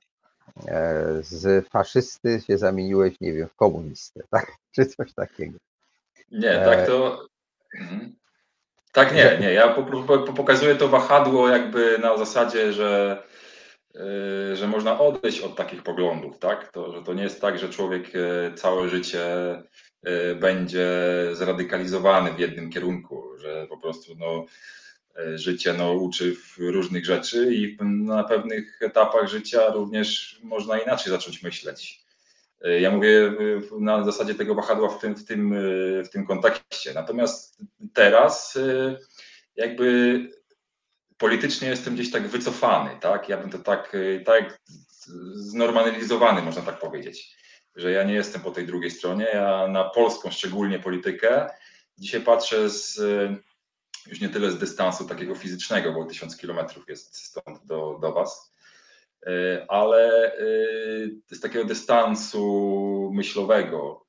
e, z faszysty się zamieniłeś, nie wiem, w komunistę, tak? Czy coś takiego. Nie, tak e, to. Mhm. Tak, nie, nie. Ja pokazuję to wahadło jakby na zasadzie, że Yy, że można odejść od takich poglądów, tak? To, że to nie jest tak, że człowiek e, całe życie e, będzie zradykalizowany w jednym kierunku, że po prostu no, e, życie no, uczy różnych rzeczy i na pewnych etapach życia również można inaczej zacząć myśleć. Ja mówię na zasadzie tego wahadła w tym, w tym, w tym kontekście. Natomiast teraz jakby politycznie jestem gdzieś tak wycofany, tak? Ja bym to tak, tak znormalizowany, można tak powiedzieć, że ja nie jestem po tej drugiej stronie, ja na polską szczególnie politykę dzisiaj patrzę z, już nie tyle z dystansu takiego fizycznego, bo tysiąc kilometrów jest stąd do, do Was, ale y, z takiego dystansu myślowego,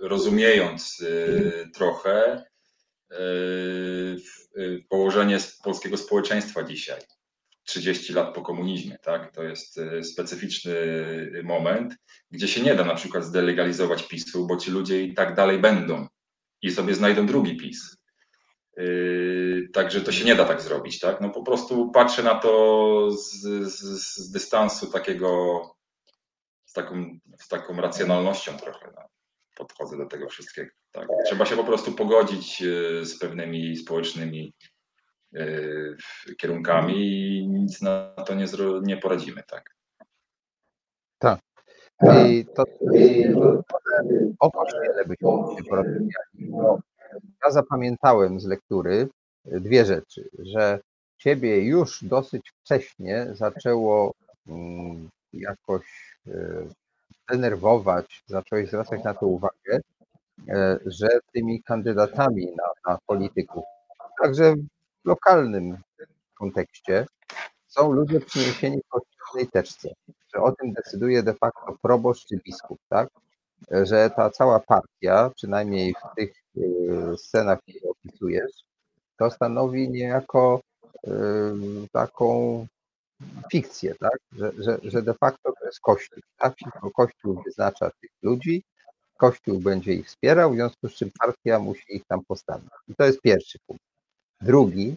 rozumiejąc trochę, położenie polskiego społeczeństwa dzisiaj, 30 lat po komunizmie, tak? To jest e, specyficzny moment, gdzie się nie da na przykład zdelegalizować PiSu, bo ci ludzie i tak dalej będą i sobie znajdą drugi PiS. Yy, także to się nie da tak zrobić, tak? No po prostu patrzę na to z, z, z dystansu takiego, z taką, z taką racjonalnością trochę. No. Podchodzę do tego wszystkiego. Tak? Trzeba się po prostu pogodzić e, z pewnymi społecznymi Y, kierunkami i nic na to nie, nie poradzimy, tak. Tak. I to o kościele byśmy się porozmawiali. Ja zapamiętałem z lektury dwie rzeczy, że ciebie już dosyć wcześnie zaczęło mm, jakoś y, denerwować, zacząłeś zwracać na to uwagę, e, że tymi kandydatami na, na polityków, także lokalnym kontekście są ludzie przyniesieni w kościelnej teczce, że o tym decyduje de facto proboszcz czy biskup, tak? Że ta cała partia, przynajmniej w tych y, scenach, które opisujesz, to stanowi niejako y, taką fikcję, tak? Że, że, że de facto to jest Kościół. Tak? Kościół wyznacza tych ludzi, Kościół będzie ich wspierał, w związku z czym partia musi ich tam postawić. I to jest pierwszy punkt. Drugi,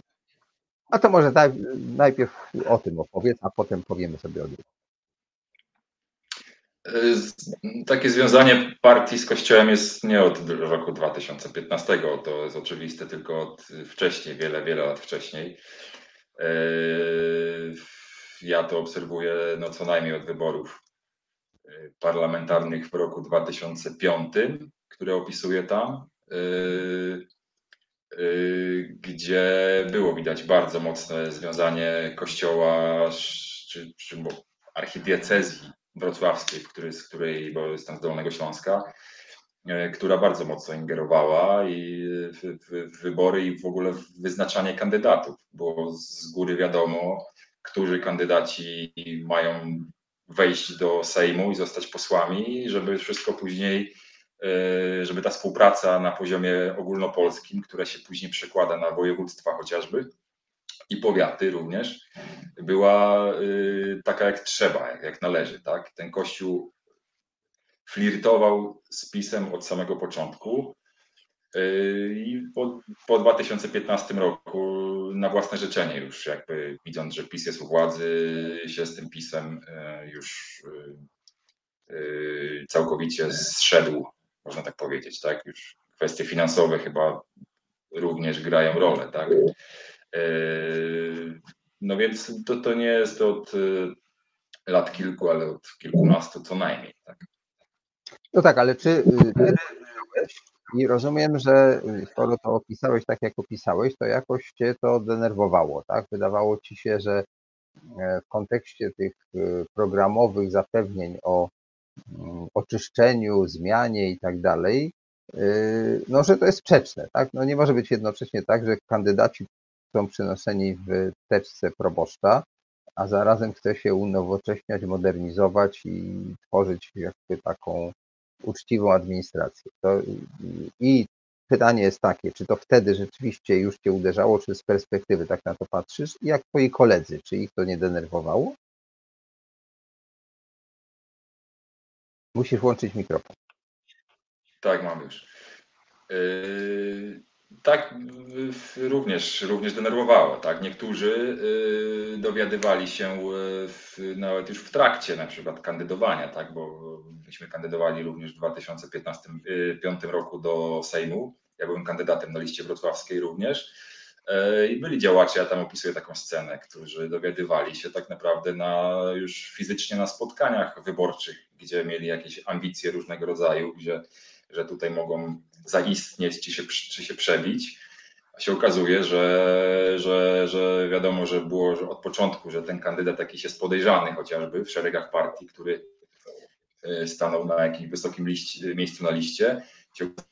a to może najpierw o tym opowiedz, a potem powiemy sobie o drugim. Takie związanie partii z Kościołem jest nie od roku 2015, to jest oczywiste, tylko od wcześniej, wiele, wiele lat wcześniej. Ja to obserwuję no, co najmniej od wyborów parlamentarnych w roku 2005, które opisuję tam, gdzie było widać bardzo mocne związanie Kościoła czy, czy archidiecezji wrocławskiej, który, z której, bo jestem z Dolnego Śląska, e, która bardzo mocno ingerowała i w, w, w, wybory i w ogóle w wyznaczanie kandydatów, bo z góry wiadomo, którzy kandydaci mają wejść do Sejmu i zostać posłami, żeby wszystko później, e, żeby ta współpraca na poziomie ogólnopolskim, która się później przekłada na województwa chociażby, i powiaty również, była y, taka jak trzeba, jak, należy. Tak? Ten kościół flirtował z PiSem od samego początku y, i po, po 2015 roku na własne życzenie już jakby widząc, że PiS jest u władzy, się z tym PiSem y, już całkowicie zszedł, można tak powiedzieć, tak? Już kwestie finansowe chyba również grają rolę, tak? Yy, no więc to, to nie jest od y, lat kilku, ale od kilkunastu co najmniej. Tak? No tak, ale czy y, i rozumiem, że skoro to opisałeś tak, jak opisałeś, to jakoś cię to denerwowało, tak? Wydawało ci się, że w kontekście tych programowych zapewnień o mm, oczyszczeniu, zmianie i tak dalej, no, że to jest sprzeczne, tak? No nie może być jednocześnie tak, że kandydaci są przenoszeni w teczce proboszcza, a zarazem chce się unowocześniać, modernizować i tworzyć jakby taką uczciwą administrację. To, I pytanie jest takie, czy to wtedy rzeczywiście już Cię uderzało, czy z perspektywy tak na to patrzysz? I jak Twoi koledzy, czy ich to nie denerwowało? Musisz włączyć mikrofon. Tak, mam już. Yy, tak, również, również denerwowało. Tak? Niektórzy y, dowiadywali się y, nawet już w trakcie na przykład kandydowania, tak? bo myśmy kandydowali również w 2015 y, roku do Sejmu. Ja byłem kandydatem na liście wrocławskiej również. I byli działacze, ja tam opisuję taką scenę, którzy dowiadywali się tak naprawdę na, już fizycznie na spotkaniach wyborczych, gdzie mieli jakieś ambicje różnego rodzaju, gdzie że tutaj mogą zaistnieć czy się, czy się przebić. A się okazuje, że, że, że wiadomo, że było że od początku, że ten kandydat jakiś jest podejrzany chociażby w szeregach partii, który e, stanął na jakimś wysokim liście, miejscu na liście,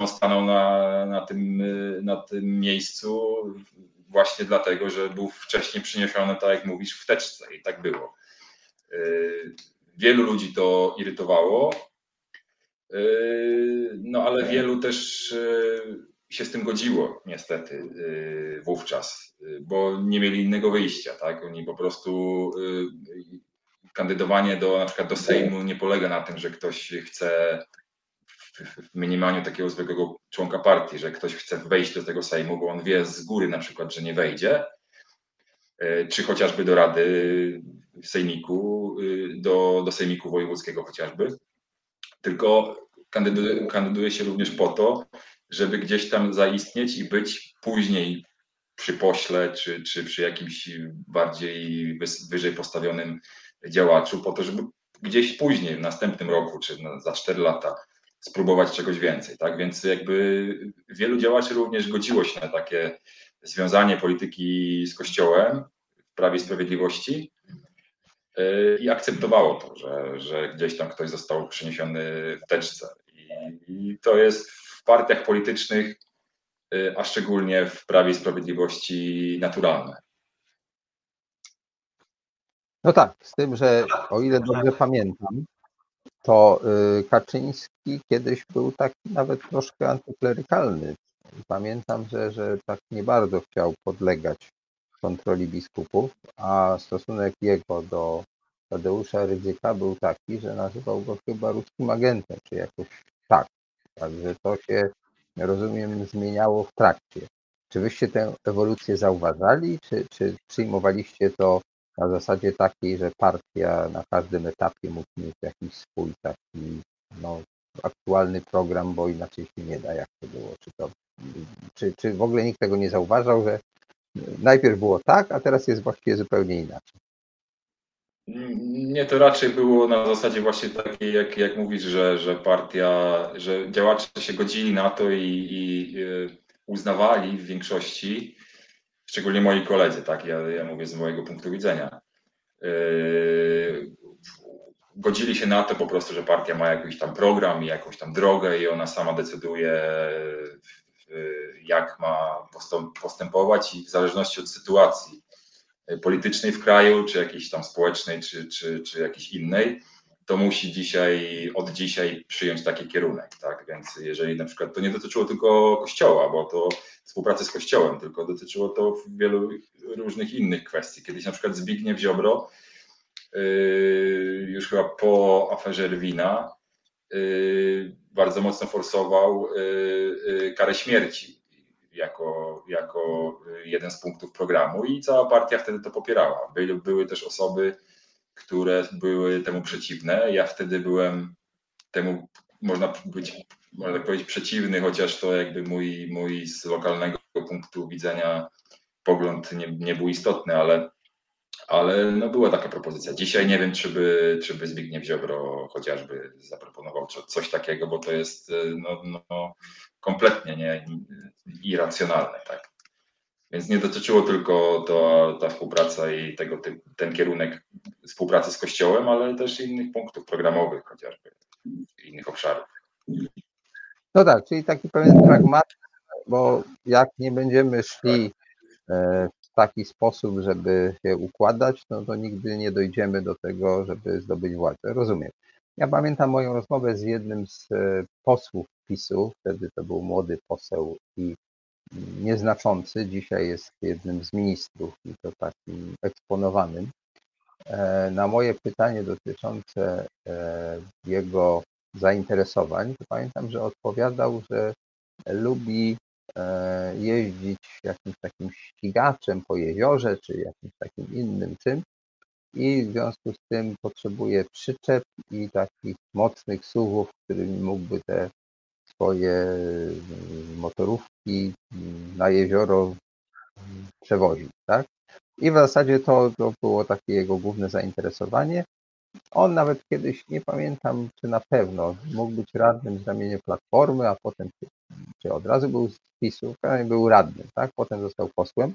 stanął na, na, tym, na tym miejscu właśnie dlatego, że był wcześniej przyniesiony, tak jak mówisz, w teczce i tak było. E, wielu ludzi to irytowało, no ale wielu też yy, się z tym godziło niestety yy, wówczas, bo nie mieli innego wyjścia, tak? Oni po prostu kandydowanie do na przykład do Sejmu nie polega na tym, że ktoś chce w minimaniu takiego zwykłego członka partii, że ktoś chce wejść do tego Sejmu, bo on wie z góry na przykład, że nie wejdzie, czy chociażby do Rady Sejmiku, do, do Sejmiku Wojewódzkiego chociażby, tylko kandyduje, się również po to, żeby gdzieś tam zaistnieć i być później przy pośle czy, czy przy jakimś bardziej wyżej postawionym działaczu, po to, żeby gdzieś później, w następnym roku czy za 4 lata spróbować czegoś więcej. Tak więc jakby wielu działaczy również godziło się na takie związanie polityki z Kościołem w Prawie Sprawiedliwości, i akceptowało to, że, że gdzieś tam ktoś został przeniesiony w teczce. I, to jest w partiach politycznych, y, a szczególnie w Prawie i Sprawiedliwości naturalne. No tak, z tym, że o ile dobrze pamiętam, to y, Kaczyński kiedyś był taki nawet troszkę antyklerykalny. Pamiętam, że, że tak nie bardzo chciał podlegać kontroli biskupów, a stosunek jego do Tadeusza Rydzyka był taki, że nazywał go chyba ruskim agentem, czy jakoś tak. Także to się, rozumiem, zmieniało w trakcie. Czy wyście tę ewolucję zauważali, czy, czy przyjmowaliście to na zasadzie takiej, że partia na każdym etapie mógł mieć jakiś swój taki aktualny program, bo inaczej się nie da, jak to było. Czy, to, czy, czy w ogóle nikt tego nie zauważał, że najpierw było tak, a teraz jest właściwie zupełnie inaczej? Nie, to raczej było na zasadzie właśnie takiej, jak, jak mówisz, że, że partia, że działacze się godzili na to i, i y, uznawali w większości, szczególnie moi koledzy, tak, ja, ja mówię z mojego punktu widzenia, yy, godzili się na to po prostu, że partia ma jakiś tam program i jakąś tam drogę i ona sama decyduje, jak ma postępować i w zależności od sytuacji politycznej w kraju, czy jakiejś tam społecznej, czy, czy, czy jakiejś innej, to musi dzisiaj, od dzisiaj przyjąć taki kierunek, tak? Więc jeżeli na przykład to nie dotyczyło tylko kościoła, bo to współpracy z kościołem, tylko dotyczyło to wielu różnych innych kwestii. Kiedyś na przykład Zbigniew Ziobro, yy, już chyba po aferze Rwina, bardzo mocno forsował yy, karę śmierci jako, jako jeden z punktów programu i cała partia wtedy to popierała. Były, były też osoby, które były temu przeciwne. Ja wtedy byłem temu, można być, można powiedzieć, przeciwny, chociaż to jakby mój, mój z lokalnego punktu widzenia pogląd nie, nie był istotny, ale, ale no była taka propozycja. Dzisiaj nie wiem, czy by, czy by Zbigniew Ziobro chociażby zaproponował coś takiego, bo to jest no, no, kompletnie nie, irracjonalne. Tak? Więc nie dotyczyło tylko to, ta współpraca i tego, ten kierunek współpracy z Kościołem, ale też innych punktów programowych, chociażby innych obszarów. No tak, czyli taki pewien pragmatyzm, bo jak nie będziemy szli e, w taki sposób, żeby się układać, no to nigdy nie dojdziemy do tego, żeby zdobyć władzę. Rozumiem. Ja pamiętam moją rozmowę z jednym z e, posłów PiSu, wtedy to był młody poseł i nieznaczący, dzisiaj jest jednym z ministrów i to takim eksponowanym. E, na moje pytanie dotyczące e, jego zainteresowań, to pamiętam, że odpowiadał, że lubi jeździć jakimś takim ścigaczem po jeziorze, czy jakimś takim innym czym i w związku z tym potrzebuje przyczep i takich mocnych suwów, którymi mógłby te swoje mm, motorówki na jezioro przewozić, tak? I w zasadzie to, to było takie jego główne zainteresowanie. On nawet kiedyś, nie pamiętam czy na pewno, mógł być radnym z ramienia Platformy, a potem, czy od razu był z PiSu, był radnym, tak? Potem został posłem.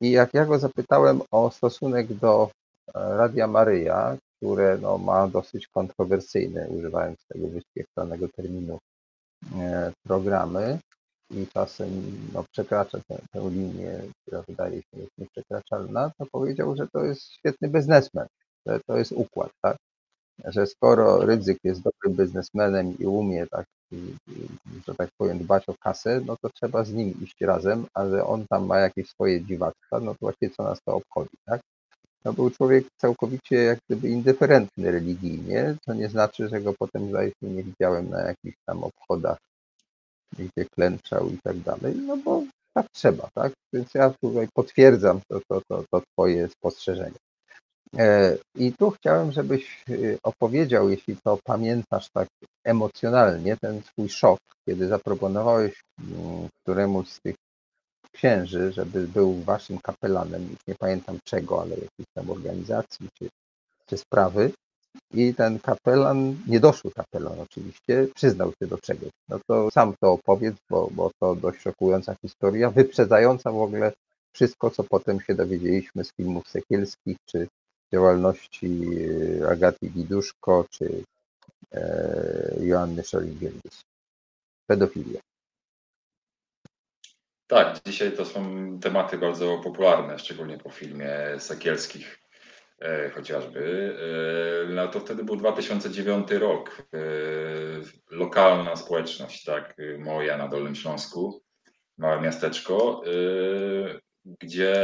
I jak ja go zapytałem o stosunek do e, Radia Maryja, które no, ma dosyć kontrowersyjne, używając tego wyświetlonego terminu, E, programy i czasem no, przekracza tę, tę linię, która wydaje się nieprzekraczalna, to powiedział, że to jest świetny biznesmen, to jest układ, tak? Że skoro Rydzyk jest dobrym biznesmenem i umie tak, że tak powiem, dbać o kasę, no to trzeba z nim iść razem, a że on tam ma jakieś swoje dziwactwa, no to właściwie co nas to obchodzi, tak? to był człowiek całkowicie jak gdyby indyferentny religijnie, co nie znaczy, że go potem zdaje się nie widziałem na jakichś tam obchodach, gdzie klęczał i tak dalej, no bo tak trzeba, tak? Więc ja tutaj potwierdzam to, to, to, to twoje spostrzeżenie. E, I tu chciałem, żebyś y, opowiedział, jeśli to pamiętasz tak emocjonalnie, ten swój szok, kiedy zaproponowałeś mm, któremuś z tych księży, żeby był waszym kapelanem, nie pamiętam czego, ale jakiejś tam organizacji czy, czy sprawy. I ten kapelan, niedoszły kapelan oczywiście, przyznał się do czegoś. No to sam to opowiedz, bo, bo to dość szokująca historia, wyprzedzająca w ogóle wszystko, co potem się dowiedzieliśmy z filmów sekielskich, czy działalności e, Agaty Widuszko, czy e, Joanny Szolin-Gielgus. Pedofilia. Tak, dzisiaj to są tematy bardzo popularne, szczególnie po filmie Sekielskich e, chociażby. No to wtedy był 2009 rok. Lokalna społeczność, tak, moja na Dolnym Śląsku, małe miasteczko, gdzie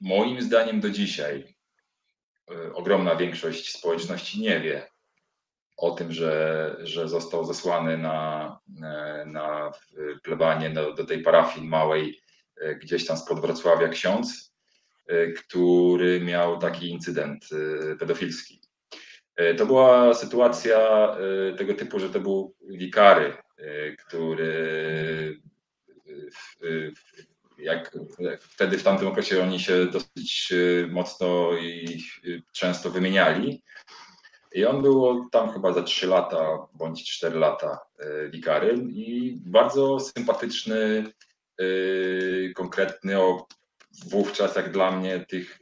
moim zdaniem do dzisiaj ogromna większość społeczności nie wie, o tym, że, że został zesłany na, na plebanie do, do tej parafii małej e, gdzieś tam spod Wrocławia ksiądz, e, który miał taki incydent e, pedofilski. To była sytuacja tego typu, że to był wikary, który jak wtedy w tamtym okresie oni się dosyć mocno i często wymieniali. I on był tam chyba za 3 lata bądź 4 lata wikarym i bardzo sympatyczny, konkretny o wówczas jak dla mnie tych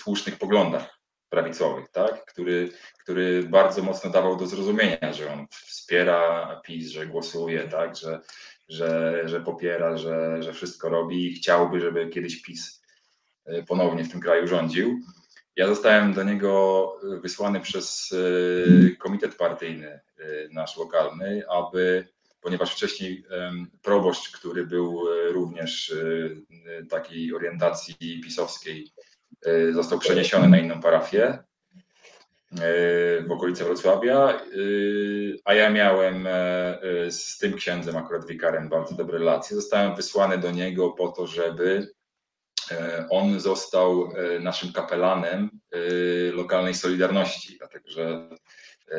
słusznych poglądach prawicowych, tak? który, który bardzo mocno dawał do zrozumienia, że on wspiera PiS, że głosuje, tak? że, że, że popiera, że, że wszystko robi i chciałby, żeby kiedyś PiS ponownie w tym kraju rządził. Ja zostałem do niego wysłany przez komitet partyjny nasz lokalny, aby ponieważ wcześniej proboszcz, który był również takiej orientacji pisowskiej, został przeniesiony na inną parafię w okolice Wrocławia, a ja miałem z tym księdzem, akurat wikarem, bardzo dobre relacje. Zostałem wysłany do niego po to, żeby on został naszym kapelanem lokalnej Solidarności, dlatego że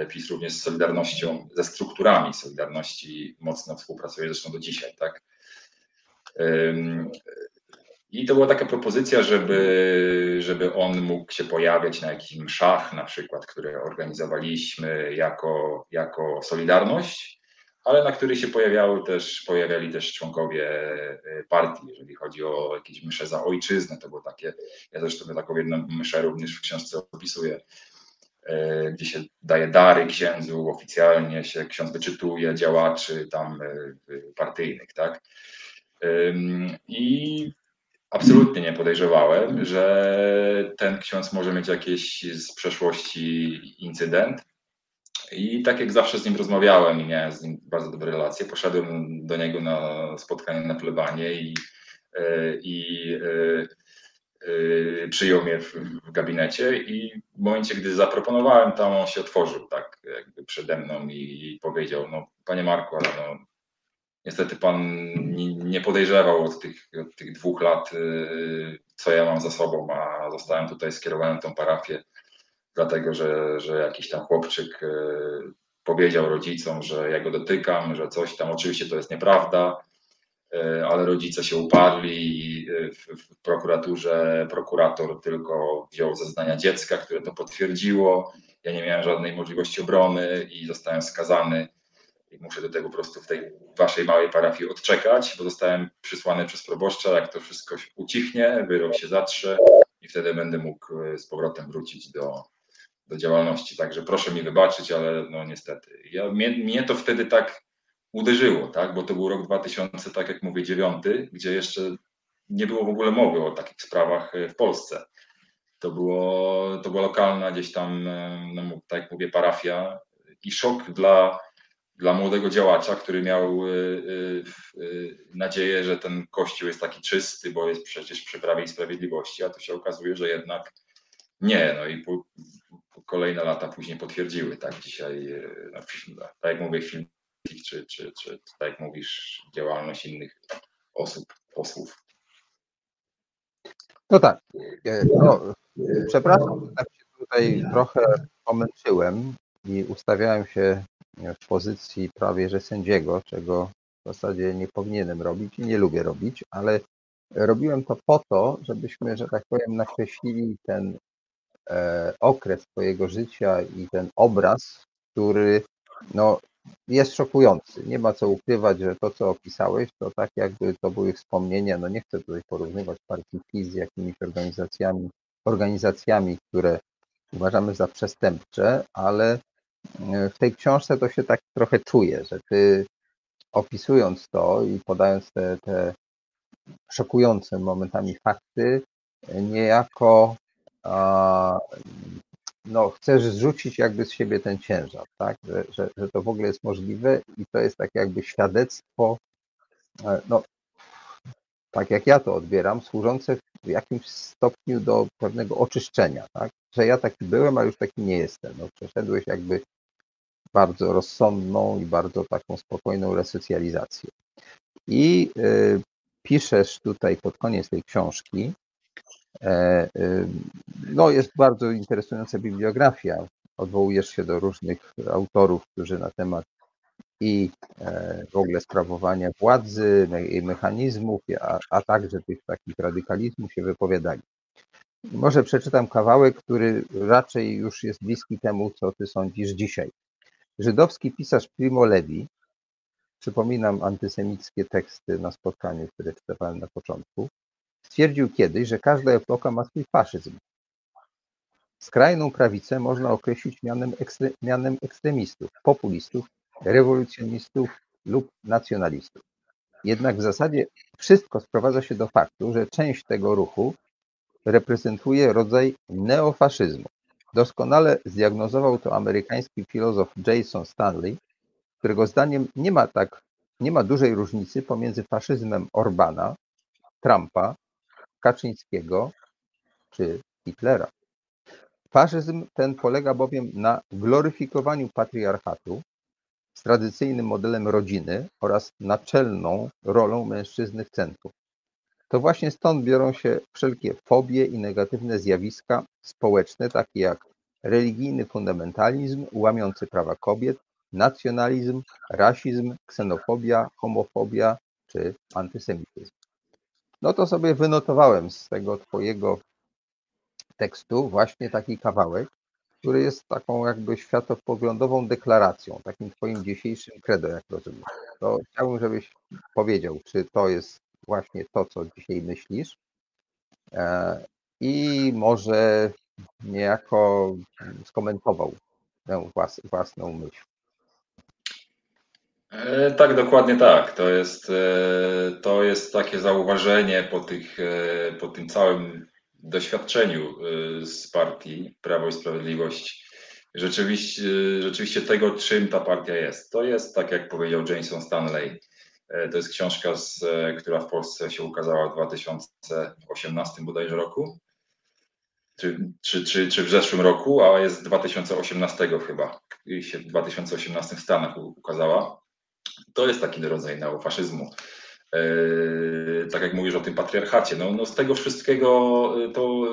PiS również z Solidarnością, ze strukturami Solidarności mocno współpracuje, zresztą do dzisiaj, tak. I to była taka propozycja, żeby, żeby on mógł się pojawiać na jakimś mszach, na przykład, które organizowaliśmy jako, jako Solidarność, ale na których się pojawiały też, pojawiali też członkowie partii, jeżeli chodzi o jakieś msze za ojczyznę, to było takie, ja zresztą taką jedną mszę również w książce opisuję, gdzie się daje dary księdzu, oficjalnie się ksiądz wyczytuje działaczy tam partyjnych, tak. I absolutnie nie podejrzewałem, że ten ksiądz może mieć jakiś z przeszłości incydent. I tak jak zawsze z nim rozmawiałem i miałem z nim bardzo dobre relacje, poszedłem do niego na spotkanie na plebanie i, i przyjął mnie w, w, gabinecie i w momencie, gdy zaproponowałem tam, on się otworzył tak jakby przede mną i powiedział, no panie Marku, ale no, niestety pan nie, podejrzewał od tych, od tych dwóch lat, co ja mam za sobą, a zostałem tutaj, skierowałem tą parafię, dlatego że, że jakiś tam chłopczyk powiedział rodzicom, że ja go dotykam, że coś tam, oczywiście to jest nieprawda, ale rodzice się uparli i w prokuraturze prokurator tylko wziął zeznania dziecka, które to potwierdziło. Ja nie miałem żadnej możliwości obrony i zostałem skazany. Muszę do tego po prostu w tej waszej małej parafii odczekać, bo zostałem przysłany przez proboszcza. Jak to wszystko ucichnie, wyrok się zatrze i wtedy będę mógł z powrotem wrócić do, do działalności. Także proszę mi wybaczyć, ale no niestety. Ja, mnie, mnie to wtedy tak uderzyło, tak? bo to był rok 2000, tak jak mówię, dziewiąty, gdzie jeszcze nie było w ogóle mowy o takich sprawach w Polsce. To, było, to była lokalna gdzieś tam, no, tak jak mówię, parafia i szok dla, dla młodego działacza, który miał nadzieję, że ten kościół jest taki czysty, bo jest przecież przy Prawie i Sprawiedliwości, a tu się okazuje, że jednak nie. No i kolejne lata później potwierdziły, tak dzisiaj, no, tak jak mówię, film czy, czy, czy tak jak mówisz, działalność innych osób, posłów. No tak. E, no, przepraszam, że tak się tutaj trochę pomęczyłem i ustawiałem się w pozycji prawie że sędziego, czego w zasadzie nie powinienem robić i nie lubię robić, ale robiłem to po to, żebyśmy, że tak powiem, nakreślili ten e, okres twojego życia i ten obraz, który no, jest szokujący. Nie ma co ukrywać, że to, co opisałeś, to tak jakby to były wspomnienia, no nie chcę tutaj porównywać partii PiS z jakimiś organizacjami, organizacjami, które uważamy za przestępcze, ale w tej książce to się tak trochę czuje, że ty opisując to i podając te, te szokujące momentami fakty, niejako a, no, chcesz zrzucić jakby z siebie ten ciężar, tak? Że, że, że to w ogóle jest możliwe i to jest tak jakby świadectwo, e, no, tak jak ja to odbieram, służące w jakimś stopniu do pewnego oczyszczenia, tak? Że ja taki byłem, a już taki nie jestem. No, przeszedłeś jakby bardzo rozsądną i bardzo taką spokojną resocjalizację. I y, piszesz tutaj pod koniec tej książki, No, jest bardzo interesująca bibliografia. Odwołujesz się do różnych autorów, którzy na temat i w ogóle sprawowania władzy, mechanizmów, a, a także tych takich radykalizmów się wypowiadali. Może przeczytam kawałek, który raczej już jest bliski temu, co ty sądzisz dzisiaj. Żydowski pisarz Primo Levi, przypominam antysemickie teksty na spotkaniu, które czytałem na początku, stwierdził kiedyś, że każda epoka ma swój faszyzm. Skrajną prawicę można określić mianem, ekstre, mianem ekstremistów, populistów, rewolucjonistów lub nacjonalistów. Jednak w zasadzie wszystko sprowadza się do faktu, że część tego ruchu reprezentuje rodzaj neofaszyzmu. Doskonale zdiagnozował to amerykański filozof Jason Stanley, którego zdaniem nie ma tak nie ma dużej różnicy pomiędzy faszyzmem Orbana, Trumpa, Kaczyńskiego czy Hitlera. Faszyzm ten polega bowiem na gloryfikowaniu patriarchatu z tradycyjnym modelem rodziny oraz naczelną rolą mężczyzny w centrum. To właśnie stąd biorą się wszelkie fobie i negatywne zjawiska społeczne, takie jak religijny fundamentalizm łamiący prawa kobiet, nacjonalizm, rasizm, ksenofobia, homofobia czy antysemityzm. No to sobie wynotowałem z tego Twojego tekstu właśnie taki kawałek, który jest taką jakby światopoglądową deklaracją, takim Twoim dzisiejszym credo, jak rozumiem. To chciałbym, żebyś powiedział, czy to jest właśnie to, co dzisiaj myślisz e, i może niejako skomentował tę własną myśl. E, tak, dokładnie tak. To jest, e, to jest takie zauważenie po, tych, po tym całym doświadczeniu z partii Prawo i Sprawiedliwość. Rzeczywiście, rzeczywiście tego, czym ta partia jest. To jest, tak jak powiedział Jameson Stanley, E, to jest książka, z, która w Polsce się ukazała w 2018 bodajże roku, czy, czy, czy, czy w zeszłym roku, a jest z 2018 chyba, i się w 2018 w Stanach ukazała. To jest taki rodzaj neofaszyzmu. Yy, tak jak mówisz o tym patriarchacie, no, no z tego wszystkiego to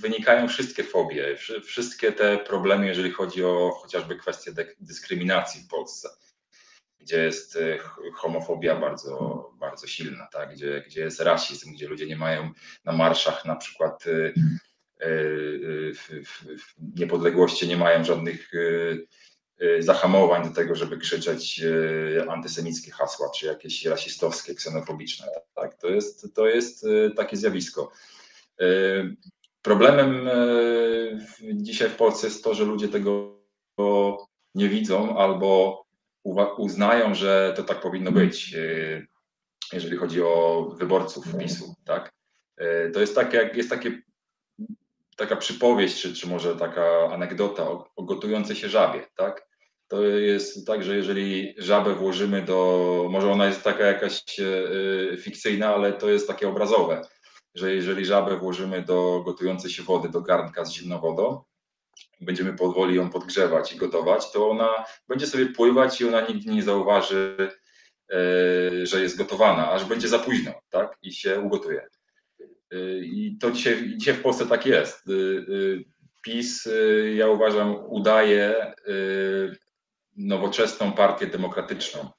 wynikają wszystkie fobie, wszystkie te problemy, jeżeli chodzi o chociażby kwestię dyskryminacji w Polsce gdzie jest homofobia bardzo, bardzo silna, tak? gdzie, gdzie jest rasizm, gdzie ludzie nie mają na marszach na przykład w, w, w niepodległości nie mają żadnych zahamowań do tego, żeby krzyczeć antysemickie hasła, czy jakieś rasistowskie, ksenofobiczne. Tak? To, jest, to jest takie zjawisko. Problemem dzisiaj w Polsce jest to, że ludzie tego nie widzą albo uznają, że to tak powinno mhm. być, jeżeli chodzi o wyborców mhm. PiSu, tak? To jest takie, jest takie, taka przypowieść, czy, czy może taka anegdota o, o gotującej się żabie, tak? To jest tak, że jeżeli żabę włożymy do, może ona jest taka jakaś e, fikcyjna, ale to jest takie obrazowe, że jeżeli żabę włożymy do gotującej się wody, do garnka z zimną wodą, będziemy powoli ją podgrzewać i gotować, to ona będzie sobie pływać i ona nigdy nie zauważy, e, że jest gotowana, aż będzie za późno, tak? I się ugotuje. E, I to dzisiaj, dzisiaj w Polsce tak jest. E, PiS, ja uważam, udaje nowoczesną partię demokratyczną,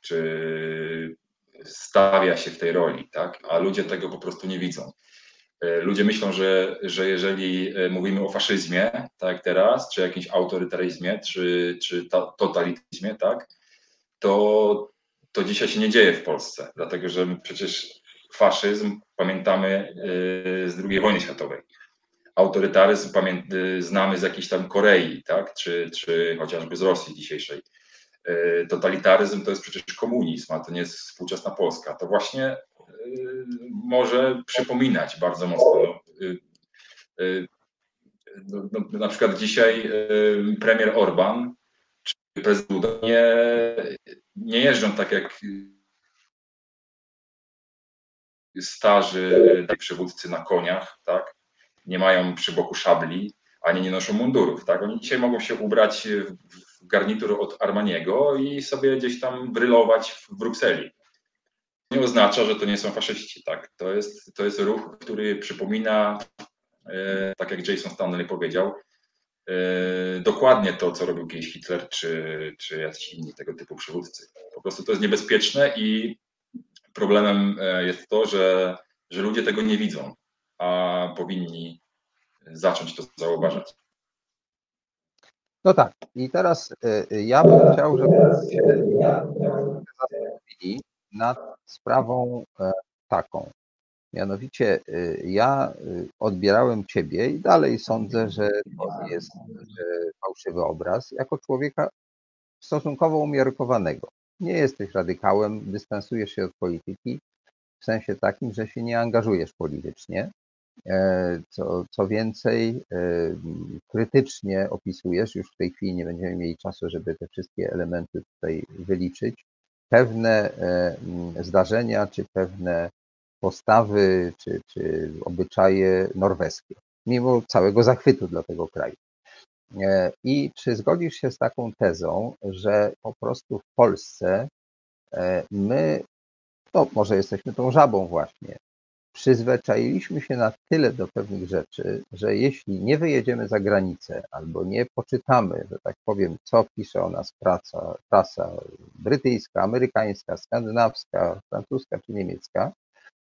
czy stawia się w tej roli, tak? A ludzie tego po prostu nie widzą. E, ludzie myślą, że, że jeżeli e, mówimy o faszyzmie, tak teraz, czy jakimś autorytaryzmie, czy, czy totalitaryzmie, tak, to, to dzisiaj się nie dzieje w Polsce, dlatego że przecież faszyzm pamiętamy e, z II wojny światowej. Autorytaryzm znamy z jakiejś tam Korei, tak, czy, czy chociażby z Rosji dzisiejszej. Totalitaryzm to jest przecież komunizm, a to nie jest współczesna Polska. To właśnie może przypominać bardzo mocno. Y, y, no, no, na przykład dzisiaj y, premier Orban czy prezydent nie, nie jeżdżą tak jak starzy przywódcy na koniach, tak? Nie mają przy boku szabli, ani nie noszą mundurów, tak? Oni dzisiaj mogą się ubrać w garnitur od Armaniego i sobie gdzieś tam brylować w Brukseli nie oznacza, że to nie są faszyści, tak? To jest, to jest ruch, który przypomina, e, tak jak Jason Stanley powiedział, e, dokładnie to, co robił kiedyś Hitler czy, czy jacyś inni tego typu przywódcy. Po prostu to jest niebezpieczne i problemem e, jest to, że, że ludzie tego nie widzą, a powinni zacząć to zauważać. No tak, i teraz ja bym chciał, żebyśmy się zastanowili nad sprawą e, taką. Mianowicie y, ja y, odbierałem Ciebie i dalej sądzę, że to jest fałszywy obraz, jako człowieka stosunkowo umiarkowanego. Nie jesteś radykałem, dystansujesz się od polityki w sensie takim, że się nie angażujesz politycznie. E, co, co więcej, krytycznie opisujesz, już w tej chwili nie będziemy mieli czasu, żeby te wszystkie elementy tutaj wyliczyć, pewne zdarzenia, czy pewne postawy, czy, czy obyczaje norweskie, mimo całego zachwytu dla tego kraju. E, I czy zgodzisz się z taką tezą, że po prostu w Polsce e, my, no może jesteśmy tą żabą właśnie, przyzwyczailiśmy się na tyle do pewnych rzeczy, że jeśli nie wyjedziemy za granicę albo nie poczytamy, że tak powiem, co pisze o nas praca, prasa brytyjska, amerykańska, skandynawska, francuska czy niemiecka,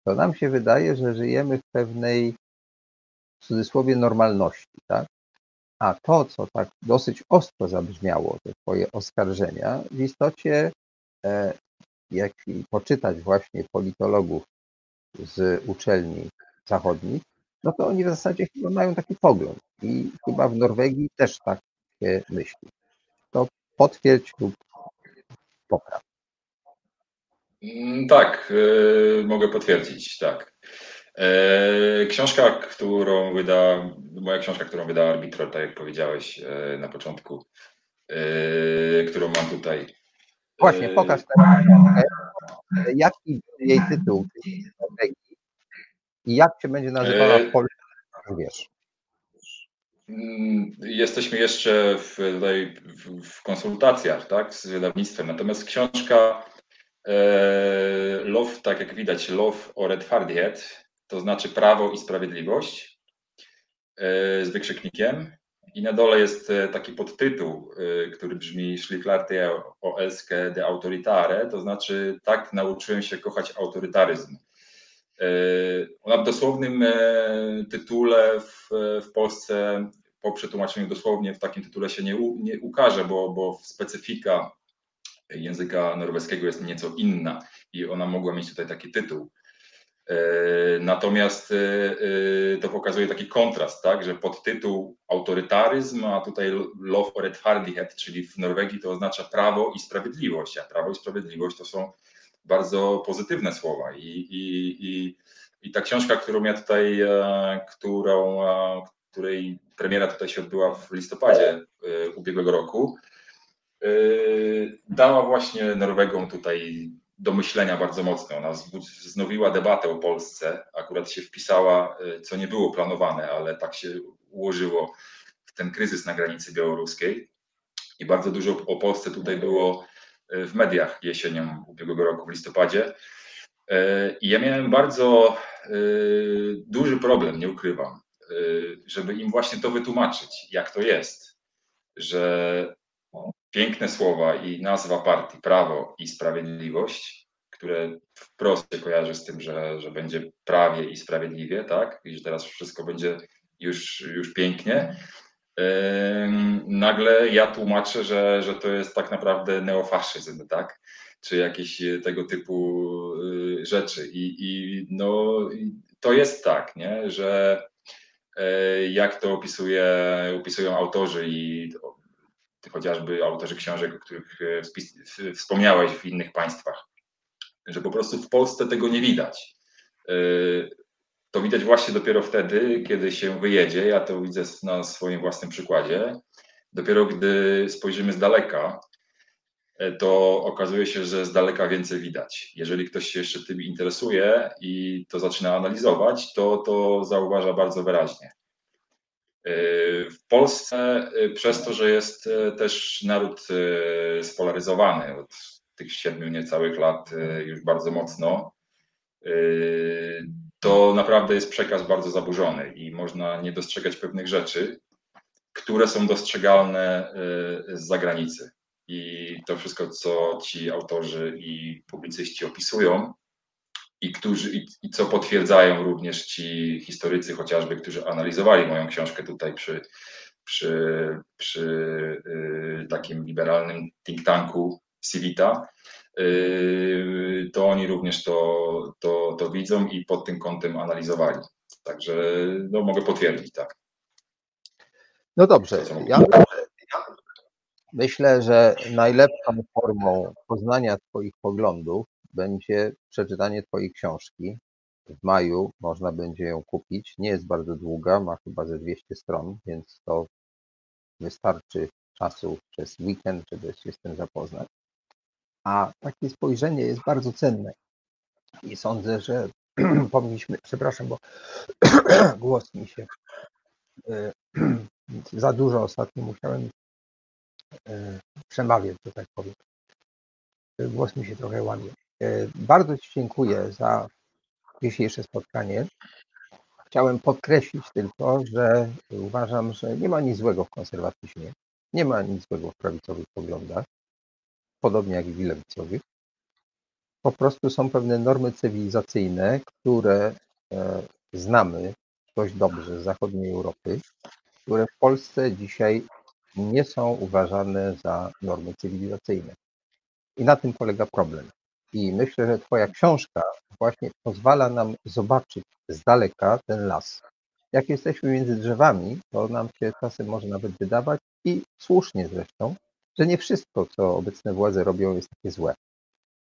to nam się wydaje, że żyjemy w pewnej w cudzysłowie normalności, tak? A to, co tak dosyć ostro zabrzmiało, te twoje oskarżenia, w istocie, e, jak poczytać właśnie politologów z uczelni zachodnich, no to oni w zasadzie chyba mają taki pogląd i chyba w Norwegii też tak się myśli. To potwierdź lub popraw. Mm, tak, yy, mogę potwierdzić, tak. Yy, książka, którą wyda, moja książka, którą wyda Arbitro, tak jak powiedziałeś yy, na początku, którą mam tutaj. Właśnie, pokaż teraz jaki jej tytuł i jak się będzie nazywała w Polsce, wiesz. Mm, jesteśmy jeszcze w, tutaj w konsultacjach tak, z wydawnictwem, natomiast książka e, Love, tak jak widać, Love or Rättfärdighet, to znaczy prawo i sprawiedliwość e, z wykrzyknikiem. I na dole jest e, taki podtytuł, który brzmi Schlichtarte o Elske de Autoritare, to znaczy tak nauczyłem się kochać autorytaryzm. Ona w dosłownym tytule w, w Polsce po przetłumaczeniu dosłownie w takim tytule się nie, u, nie ukaże, bo, bo specyfika języka norweskiego jest nieco inna i ona mogła mieć tutaj taki tytuł. E, natomiast e, e, to pokazuje taki kontrast, tak, że podtytuł autorytaryzm, a tutaj love or rättfärdighet, czyli w Norwegii to oznacza prawo i sprawiedliwość, a prawo i sprawiedliwość to są bardzo pozytywne słowa. I, i, i, i ta książka, którą ja tutaj, którą, której premiera tutaj się odbyła w listopadzie ubiegłego roku, dała właśnie Norwegom tutaj do myślenia bardzo mocno. Ona wznowiła debatę o Polsce, akurat się wpisała, y, co nie było planowane, ale tak się ułożyło w ten kryzys na granicy białoruskiej. I bardzo dużo o Polsce tutaj było w mediach jesienią ubiegłego roku, w listopadzie. I ja miałem bardzo duży problem, nie ukrywam, Y, żeby im właśnie to wytłumaczyć, jak to jest, że piękne słowa i nazwa partii Prawo i Sprawiedliwość, które wprost się kojarzy z tym, że, że będzie prawie i sprawiedliwie, tak, i że teraz wszystko będzie już, już pięknie. Nagle ja tłumaczę, że, że to jest tak naprawdę neofaszyzm, tak? Czy jakieś tego typu y, rzeczy. I, i no, to jest tak, nie? że E, jak to opisuje, opisują autorzy i chociażby autorzy książek, o których e, wspomniałeś w innych państwach, że po prostu w Polsce tego nie widać. E, to widać właśnie dopiero wtedy, kiedy się wyjedzie. Ja to widzę na swoim własnym przykładzie. Dopiero gdy spojrzymy z daleka, to okazuje się, że z daleka więcej widać. Jeżeli ktoś się jeszcze tym interesuje i to zaczyna analizować, to, to zauważa bardzo wyraźnie. W Polsce, przez to, że jest też naród spolaryzowany od tych siedmiu niecałych lat już bardzo mocno, to naprawdę jest przekaz bardzo zaburzony i można nie dostrzegać pewnych rzeczy, które są dostrzegalne z zagranicy. I to wszystko, co ci autorzy i publicyści opisują, i, którzy, i, i co potwierdzają również ci historycy, chociażby, którzy analizowali moją książkę tutaj przy, przy, przy y, takim liberalnym think tanku Civita, y, to oni również to, to, to widzą i pod tym kątem analizowali. Także no, mogę potwierdzić, tak. No dobrze. Ja myślę, że najlepszą formą poznania Twoich poglądów będzie przeczytanie Twojej książki. W maju można będzie ją kupić. Nie jest bardzo długa, ma chyba ze 200 stron, więc to wystarczy czasu przez weekend, żeby się z tym zapoznać. A takie spojrzenie jest bardzo cenne. I sądzę, że powinniśmy, przepraszam, bo głos mi się y, za dużo ostatnio musiałem y, przemawiać, że tak powiem. Głos mi się trochę łamie. Y, bardzo Ci dziękuję za dzisiejsze spotkanie. Chciałem podkreślić tylko, że uważam, że nie ma nic złego w konserwatyzmie, nie ma nic złego w prawicowych poglądach, podobnie jak i w lewicowych. Po prostu są pewne normy cywilizacyjne, które e, znamy dość dobrze z zachodniej Europy, które w Polsce dzisiaj nie są uważane za normy cywilizacyjne. I na tym polega problem. I myślę, że Twoja książka właśnie pozwala nam zobaczyć z daleka ten las. Jak jesteśmy między drzewami, to nam się czasem może nawet wydawać, i słusznie zresztą, że nie wszystko, co obecne władze robią, jest takie złe.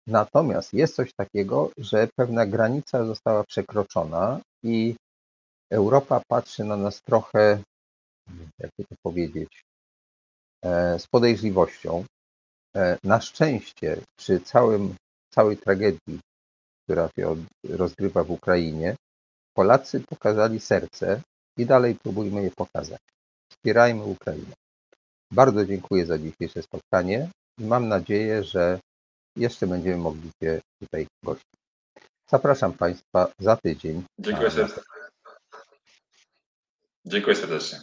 Natomiast jest coś takiego, że pewna granica została przekroczona i Europa patrzy na nas trochę, jakby to powiedzieć, e, z podejrzliwością. E, na szczęście przy całym całej tragedii, która się rozgrywa w Ukrainie, Polacy pokazali serce i dalej próbujmy je pokazać. Wspierajmy Ukrainę. Bardzo dziękuję za dzisiejsze spotkanie i mam nadzieję, że jeszcze będziemy mogli się tutaj gościć. Zapraszam Państwa za tydzień. Dziękuję serdecznie. Dziękuję serdecznie.